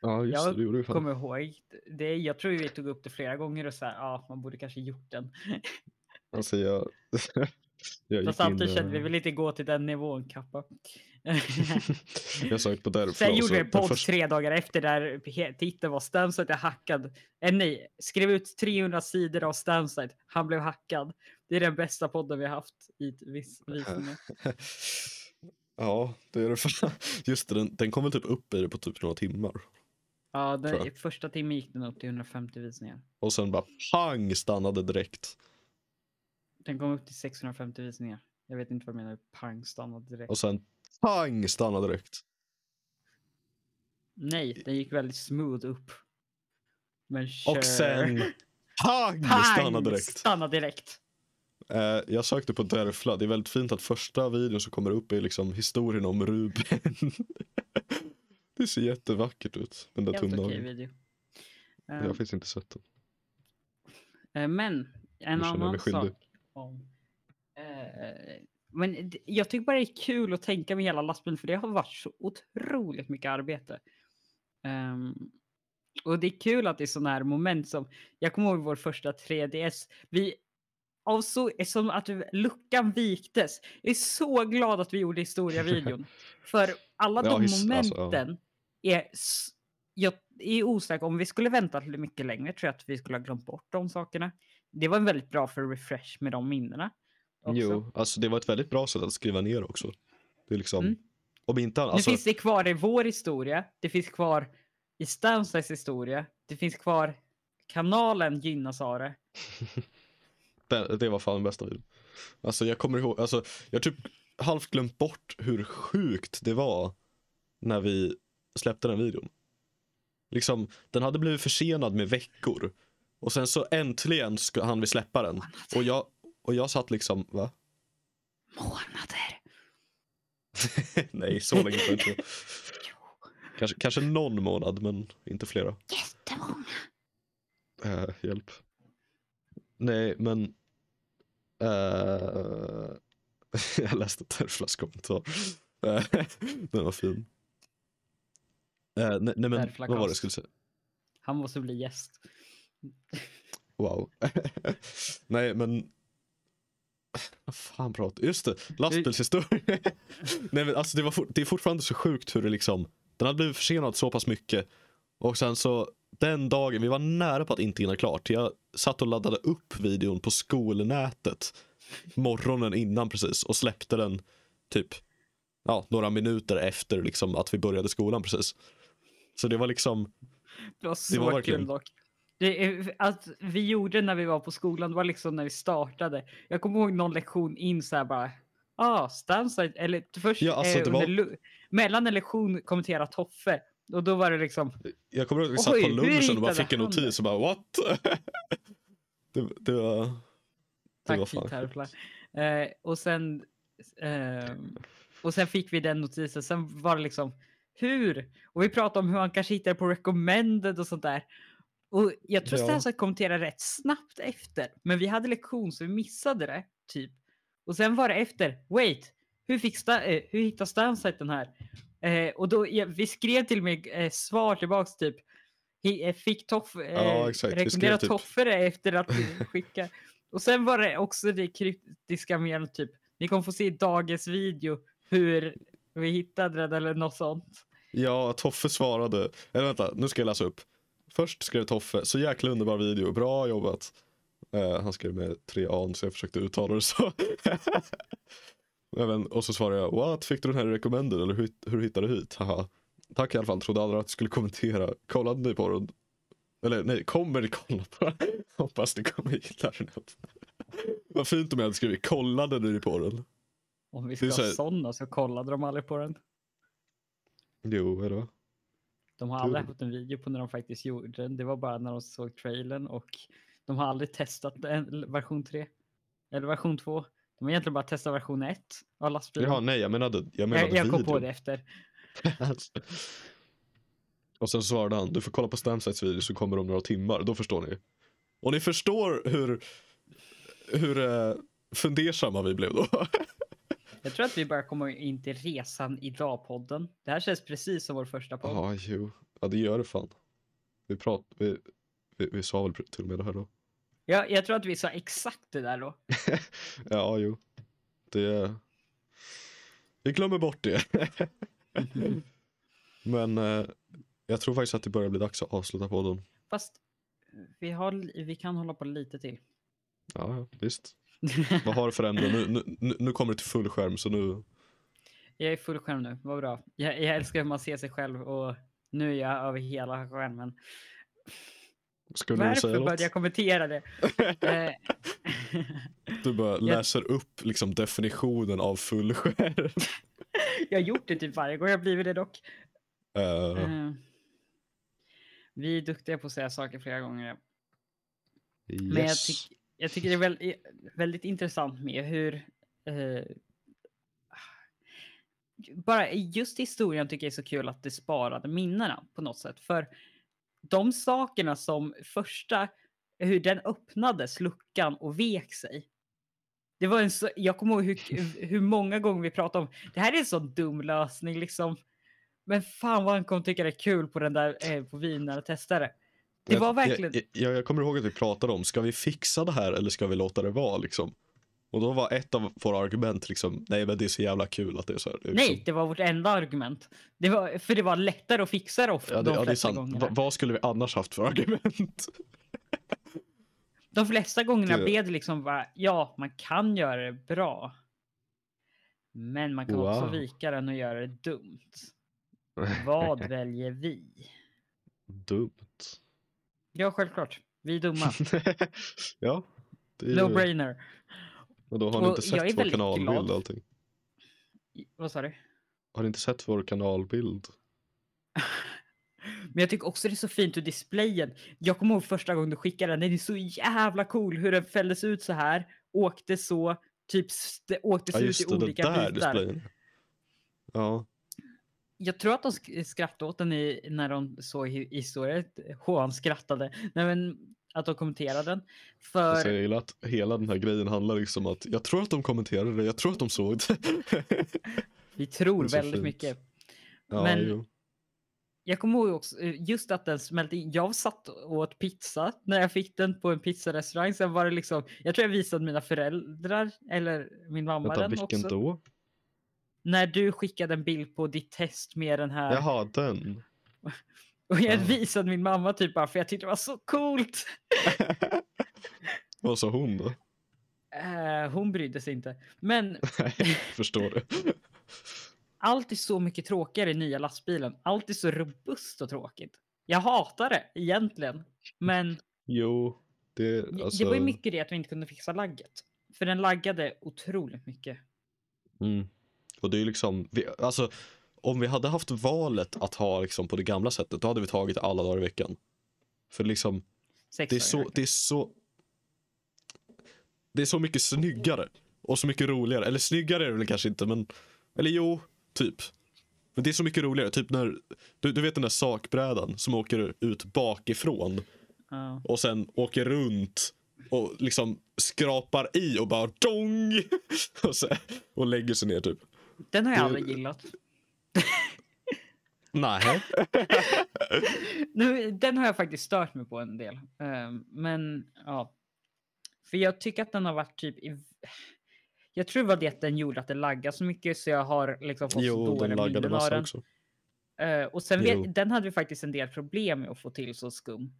Ja, just Jag det, det vi kommer ihåg det. Jag tror vi tog upp det flera gånger och så här, ja, man borde kanske gjort den. Alltså jag... Fast samtidigt kände vi vill inte gå till den nivån, Kappa. Jag sökte på Derfla. Sen gjorde vi en podd första- tre dagar efter där titeln var Stamside är hackad. Eh, nej, skrev ut 300 sidor av Stamside. Han blev hackad. Det är den bästa podden vi har haft i viss visningar. Ja, det är det fan. Just det, den, den kom väl typ upp i det på typ några timmar. Ja, den, första timmen gick den upp till 150 visningar. Och sen bara pang stannade direkt. Den kom upp till 650 visningar. Jag vet inte vad jag menar, pang stannade direkt. Och sen pang stannade direkt. Nej, den gick väldigt smooth upp. Men Och kör. sen pang, pang stannade direkt. Stannade direkt. Eh, jag sökte på Derfla. Det är väldigt fint att första videon som kommer upp är liksom historien om Ruben. det ser jättevackert ut. Den där okej tumnageln. video. Jag har faktiskt inte sett den. eh, men en annan sak. Om, eh, men jag tycker bara det är kul att tänka med hela lastbilen för det har varit så otroligt mycket arbete. Ehm, och det är kul att det är sådana här moment som, jag kommer ihåg vår första 3DS, vi av så, som att luckan viktes. Jag är så glad att vi gjorde historia-videon. för alla Ja, de alltså, ja. momenten är, s- jag är osäker om vi skulle väntat lite mycket längre tror jag att vi skulle ha glömt bort de sakerna. Det var en väldigt bra för refresh med de minnena. också. Jo, alltså det var ett väldigt bra sätt att skriva ner också. Det är liksom, Mm. om inte alltså, Nu finns det kvar i vår historia. Det finns kvar i Stansides historia. Det finns kvar kanalen gynnas av det. det, det var fan bästa videon. Alltså jag kommer ihåg, alltså jag har typ halvt glömt bort hur sjukt det var när vi släppte den videon. Liksom, den hade blivit försenad med veckor. Och sen så äntligen ska han vi släppa den. Och jag, och jag satt liksom, va? Månader. Nej, så länge jag inte. Kanske, kanske någon månad, men inte flera. Jättemånga. Eh, hjälp. Nej, men... eh, jag läste Terflas kommentar. Eh, Den var fin. Eh, nej, nej, men Terfla vad var det jag skulle säga? Han måste bli gäst. Wow. nej, men... Vad fan pratar Just det, lastbilshistoria. nej, men alltså det, var for... det är fortfarande så sjukt hur det liksom... Den hade blivit försenad så pass mycket. Och sen så den dagen, vi var nära på att inte hinna klart. Jag satt och laddade upp videon på skolnätet morgonen innan precis och släppte den typ ja, några minuter efter liksom att vi började skolan precis. Så det var liksom, Det var så var verkligen- kul dock. Det, att vi gjorde när vi var på skolan, det var liksom när vi startade. Jag kommer ihåg någon lektion in så här bara. Ah, Stanside, eller först Ja, alltså, eh, var- mellan en lektion kommentera Toffe. Och då var det liksom, jag kommer ihåg att vi satt på lunchen och bara fick en han notis och bara what? det, det var, det tack var. Eh, och sen eh, och sen fick vi den notisen. Sen var det liksom hur? Och vi pratade om hur man kanske hittar på recommended och sånt där. Och jag tror Ja. Kommenterade rätt snabbt efter. Men vi hade lektion så vi missade det. Typ. Och sen var det efter. Wait, hur, fick sta, eh, hur hittade Stansite den här? Eh, och då, ja, vi skrev till och med eh, svar tillbaks typ. He, eh, fick Toff, eh, Ja, rekommendera typ- Toffe det efter att vi skickade. Och sen var det också det kryptiska med typ. Ni kommer få se i dagens video hur vi hittade den eller något sånt. Ja, Toffe svarade. Eller vänta, nu ska jag läsa upp. Först skrev Toffe, så jäkla underbar video, bra jobbat. Eh, han skrev med tre an så jag försökte uttala det så. Även, och så svarade jag, what, fick du den här recommended eller hur, hur hittade du hit? Haha. Tack i alla fall, trodde aldrig att du skulle kommentera. Kollade ni på den? Eller nej, kommer ni kolla på den? Hoppas ni kommer gilla den. Vad fint om jag hade skrivit, kollade ni på den? Om vi ska så ha sådana så kollade de aldrig på den. Jo, eller? De har aldrig haft en video på när de faktiskt gjorde den. Det var bara när de såg trailern och de har aldrig testat version 3. Eller version 2. De har egentligen bara testat version 1 av lastbilen. Jaha, nej, jag menade, jag menade jag, jag kom på det efter. Och sen svarade han, du får kolla på Stamsites video så kommer om några timmar, då förstår ni. Och ni förstår hur, hur eh, fundersamma vi blev då. Jag tror att vi bara kommer in till resan idag-podden. Det här känns precis som vår första podd. Ja, jo. Ja, det gör det fan. Vi, prat, vi, vi, vi sa väl till och med det här då. Jag, jag tror att vi sa exakt det där då. Ja, jo. Det... Vi glömmer bort det. Men eh, jag tror faktiskt att det börjar bli dags att avsluta podden. Fast vi, har, vi kan hålla på lite till. Ja, ja, visst. Vad har du för ämne? Nu, nu, nu- kommer det till full skärm så nu... Jag är full skärm nu, vad bra. Jag, jag älskar hur man ser sig själv och nu är jag över hela skärmen. Skulle du Varför säga började jag kommentera det? Eh, Du bara läser upp liksom definitionen av full skärm. jag har gjort det typ varje gång jag blivit det dock. Eh, Eh, vi är duktiga på att säga saker flera gånger. Men jag, yes. tyck, jag tycker det är väldigt, väldigt intressant med hur... Eh, bara just historien tycker jag är så kul att det sparade minnena på något sätt. För de sakerna som första, hur den öppnades, luckan och vek sig. Det var en så, jag kommer ihåg hur, hur många gånger vi pratade om, det här är en sån dum lösning liksom. Men fan vad han kommer tycka det är kul på den där, eh, på vin när jag testade. Det var verkligen... Jag, jag, jag kommer ihåg att vi pratade om, ska vi fixa det här eller ska vi låta det vara liksom? Och då var ett av våra argument liksom, nej men det är så jävla kul att det är så här. Är Nej, liksom, det var vårt enda argument. Det var, för det var lättare att fixa det ofta ja, det, de ja, det är sant. Va, vad skulle vi annars haft för argument? De flesta gångerna Det- blev det liksom bara, ja, man kan göra det bra. Men man kan också Wow. vika den och göra det dumt. Vad väljer vi? Dumt. Ja, självklart. Vi är dumma. ja. Det är, No brainer. och då har ni Och inte sett vår kanalbild glad. och allting. Vad sa du? Har ni inte sett vår kanalbild? Men jag tycker också det är så fint hur displayen. Jag kommer ihåg första gången du skickade den. Den är så jävla cool hur den fälldes ut så här. Åkte så, typ åktes Ja ut just i det, den olika där bitar. displayen. Ja. Jag tror att de sk- skrattade åt den i, när de såg hi- historien. Hån skrattade. Nej, men att de kommenterade den. För Alltså, jag gillar att hela den här grejen handlar liksom att jag tror att de kommenterade det, jag tror att de såg det. vi tror det väldigt fint. mycket. ja, Men- jo. Jag kommer ihåg också eh, just att den smälte in. Jag satt och åt pizza när jag fick den på en pizzarestaurang. Sen var det liksom, jag tror jag visade mina föräldrar eller min mamma Vänta, den vilken också. då? När du skickade en bild på ditt test med den här. Jaha, den. Och jag Ja. visade min mamma typ bara för jag tyckte det var så coolt. Vad sa hon då? Eh, hon brydde sig inte. Men Förstår det. allt är så mycket tråkigare i nya lastbilen. Allt är så robust och tråkigt. Jag hatar det egentligen. Men Jo, det, alltså... det var ju mycket det att vi inte kunde fixa lagget. För den laggade otroligt mycket. Mm. Och det är liksom, vi, alltså om vi hade haft valet att ha liksom på det gamla sättet, då hade vi tagit alla dagar i veckan. För liksom, Sex det är så, det är så, det är så mycket snyggare och så mycket roligare. Eller snyggare är det väl kanske inte, men, eller jo, typ. Men det är så mycket roligare, typ när, du, du vet den där sakbrädan som åker ut bakifrån Ja. och sen åker runt och liksom skrapar i och bara dong! och, så, och lägger sig ner typ. Den har jag aldrig gillat. Nej. Nu, den har jag faktiskt stört mig på en del. Ehm, men ja. För jag tycker att den har varit typ i... Jag tror det var det att den gjorde att det laggade så mycket så jag har liksom fått så Jo, dåliga den laggade minnen av den. också. Eh, och sen vet, den hade vi faktiskt en del problem med att få till så skum.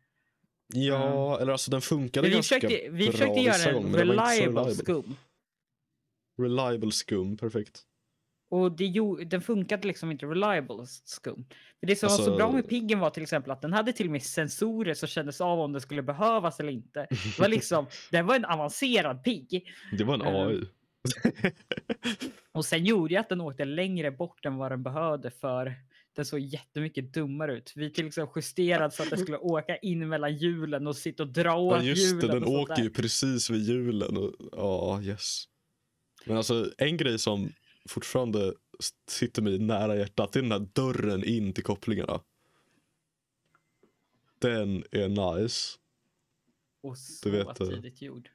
Ja, eller alltså den funkade vi ganska försökte, vi bra försökte göra en så reliable reliable. skum. Reliable skum, perfekt. Och det, gjo- den funkade liksom inte reliable skum. För det som var så Alltså- bra med piggen var till exempel att den hade till och med sensorer som kändes av om det skulle behövas eller inte. Det var liksom, den var en avancerad pigg. Det var en Ehm, AI. Och sen gjorde jag att den åkte längre bort än vad den behövde för den såg jättemycket dummare ut. Vi till exempel justerade så att den skulle åka in mellan hjulen och sitta och dra åt Ja just det, hjulen. den åker där. ju precis vid hjulen. Ja, yes. Men alltså en grej som fortfarande sitter mig nära hjärtat, det är den här dörren in till kopplingarna. Den är nice. Och så Du vet, eh, tidigt gjord.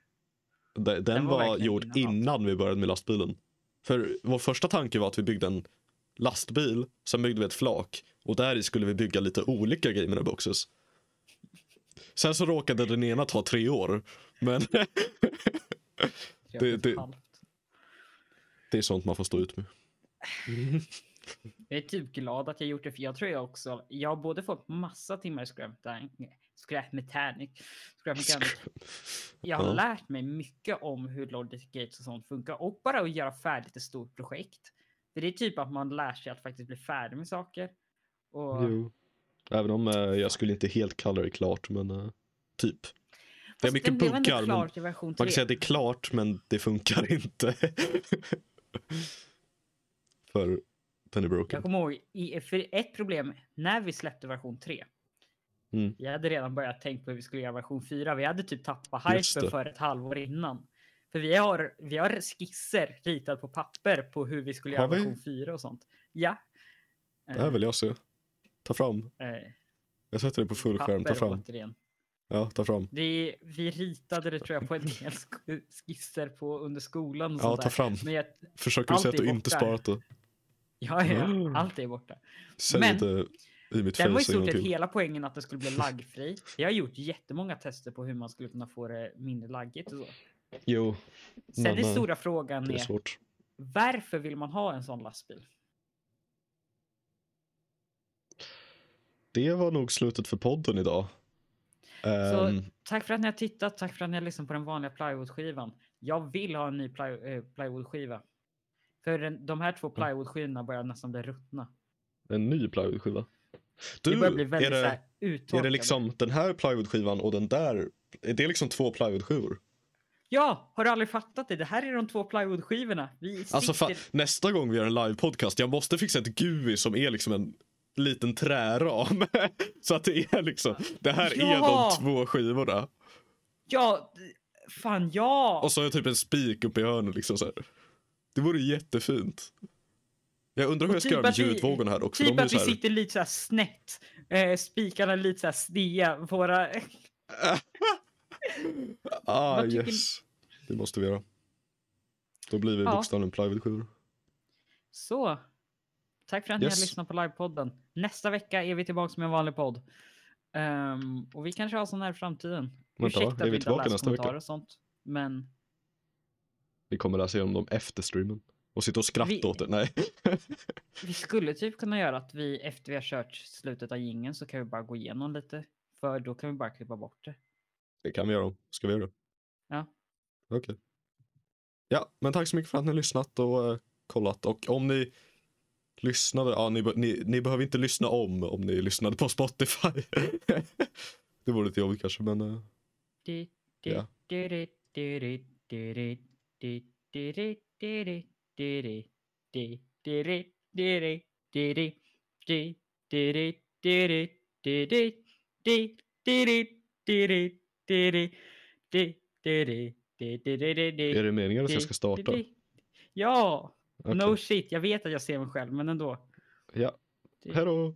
Den, den var var, gjord innan vi började med lastbilen. För vår första tanke var att vi byggde en lastbil, sen byggde vi ett flak och där i skulle vi bygga lite olika in a boxes. Sen så råkade den ena ta tre år, men det- det-. Det är sånt man får stå ut med. Jag är typ glad att jag gjort det för jag tror jag också, jag har både fått massa timmar i Scrap Scrap Mechanic, Scrap Mechanic. Jag har Ja. lärt mig mycket om hur Logic Gates och sånt funkar och bara att göra färdigt ett stort projekt. För det är typ att man lär sig att faktiskt bli färdig med saker. Och Jo. Även om eh, jag skulle inte helt kalla det klart, men eh, typ. Det är mycket version man 3. kan säga att det är klart, men det funkar inte. För är broken. Jag kommer ihåg, i, för ett problem när vi släppte version 3. Mm. Vi hade redan börjat tänka på hur vi skulle göra version 4. Vi hade typ tappat hypen för ett halvår innan. För vi har, vi har skisser ritat på papper på hur vi skulle Har göra vi? version 4 och sånt. Ja. Det här vill jag se. Ta fram. Eh, eh, Jag sätter det på full skärm. Ta fram. återigen. Ja, ta fram. Det vi ritade det tror jag på en del sk- skisser på under skolan. Och Ja, ta där. fram. Men jag, Försöker du säga att du inte borta. sparat det? ja, ja, Mm. allt är borta. Säg Men- inte i mitt Den var i stort sett hela poängen att det skulle bli laggfri. Jag har gjort jättemånga tester på hur man skulle kunna få det mindre laggigt och så. Jo, Sen Men, är eh, stora frågan det är är, svårt. varför vill man ha en sån lastbil? Det var nog slutet för podden idag. Så Ehm, tack för att ni har tittat, tack för att ni har lyssnat på den vanliga plywoodskivan. Jag vill ha en ny ply, eh, plywoodskiva. För den, de här två plywoodskivorna börjar nästan bli ruttna. en ny plywoodskiva. det börjar bli Du, är väldigt så det, här uttorkade. är det liksom den här plywoodskivan och den där? Är det liksom två plywoodskivor? Ja, har du aldrig fattat det? Det här är de två plywoodskivorna. Alltså nästa gång vi gör en livepodcast, jag måste fixa ett GUI som är liksom en liten träram. Så att det är liksom, det här är Ja! de två skivorna. Ja, fan ja! Och så har jag typ en spik uppe i hörnet liksom så här. Det vore jättefint. Jag undrar hur jag ska typ göra med ljudvågorna här också. Typ De är att vi sitter lite så här snett. Eh, spikarna lite så här snea. Våra... ah tycker yes. Det måste vi göra. Då blir vi Ja. bokstavligen plywoodskivor. Så. Tack för att ni Yes. har lyssnat på livepodden. Nästa vecka är vi tillbaka med en vanlig podd. Ehm, och vi kanske har sån här i framtiden. Vänta? Ursäkta Är att vi inte tillbaka nästa vecka? och sånt. Men Vi kommer läsa igenom dem efter streamen. Och sitta och skratta Vi- åt det. Nej. Vi skulle typ kunna göra att vi efter vi har kört slutet av jingeln så kan vi bara gå igenom lite. För då kan vi bara klippa bort det. Det kan vi göra. Ska vi göra det? Ja. Okej. Ja, men tack så mycket för att ni har lyssnat och eh, kollat. Och om ni Lyssnade? Ja, ni, ni, ni, behöver inte lyssna om om ni lyssnade på Spotify. det vore lite jobbigt kanske, men... Är det meningen att jag ska starta? Ja! Okej. No shit, jag vet att jag ser mig själv, men ändå. Ja, hej då!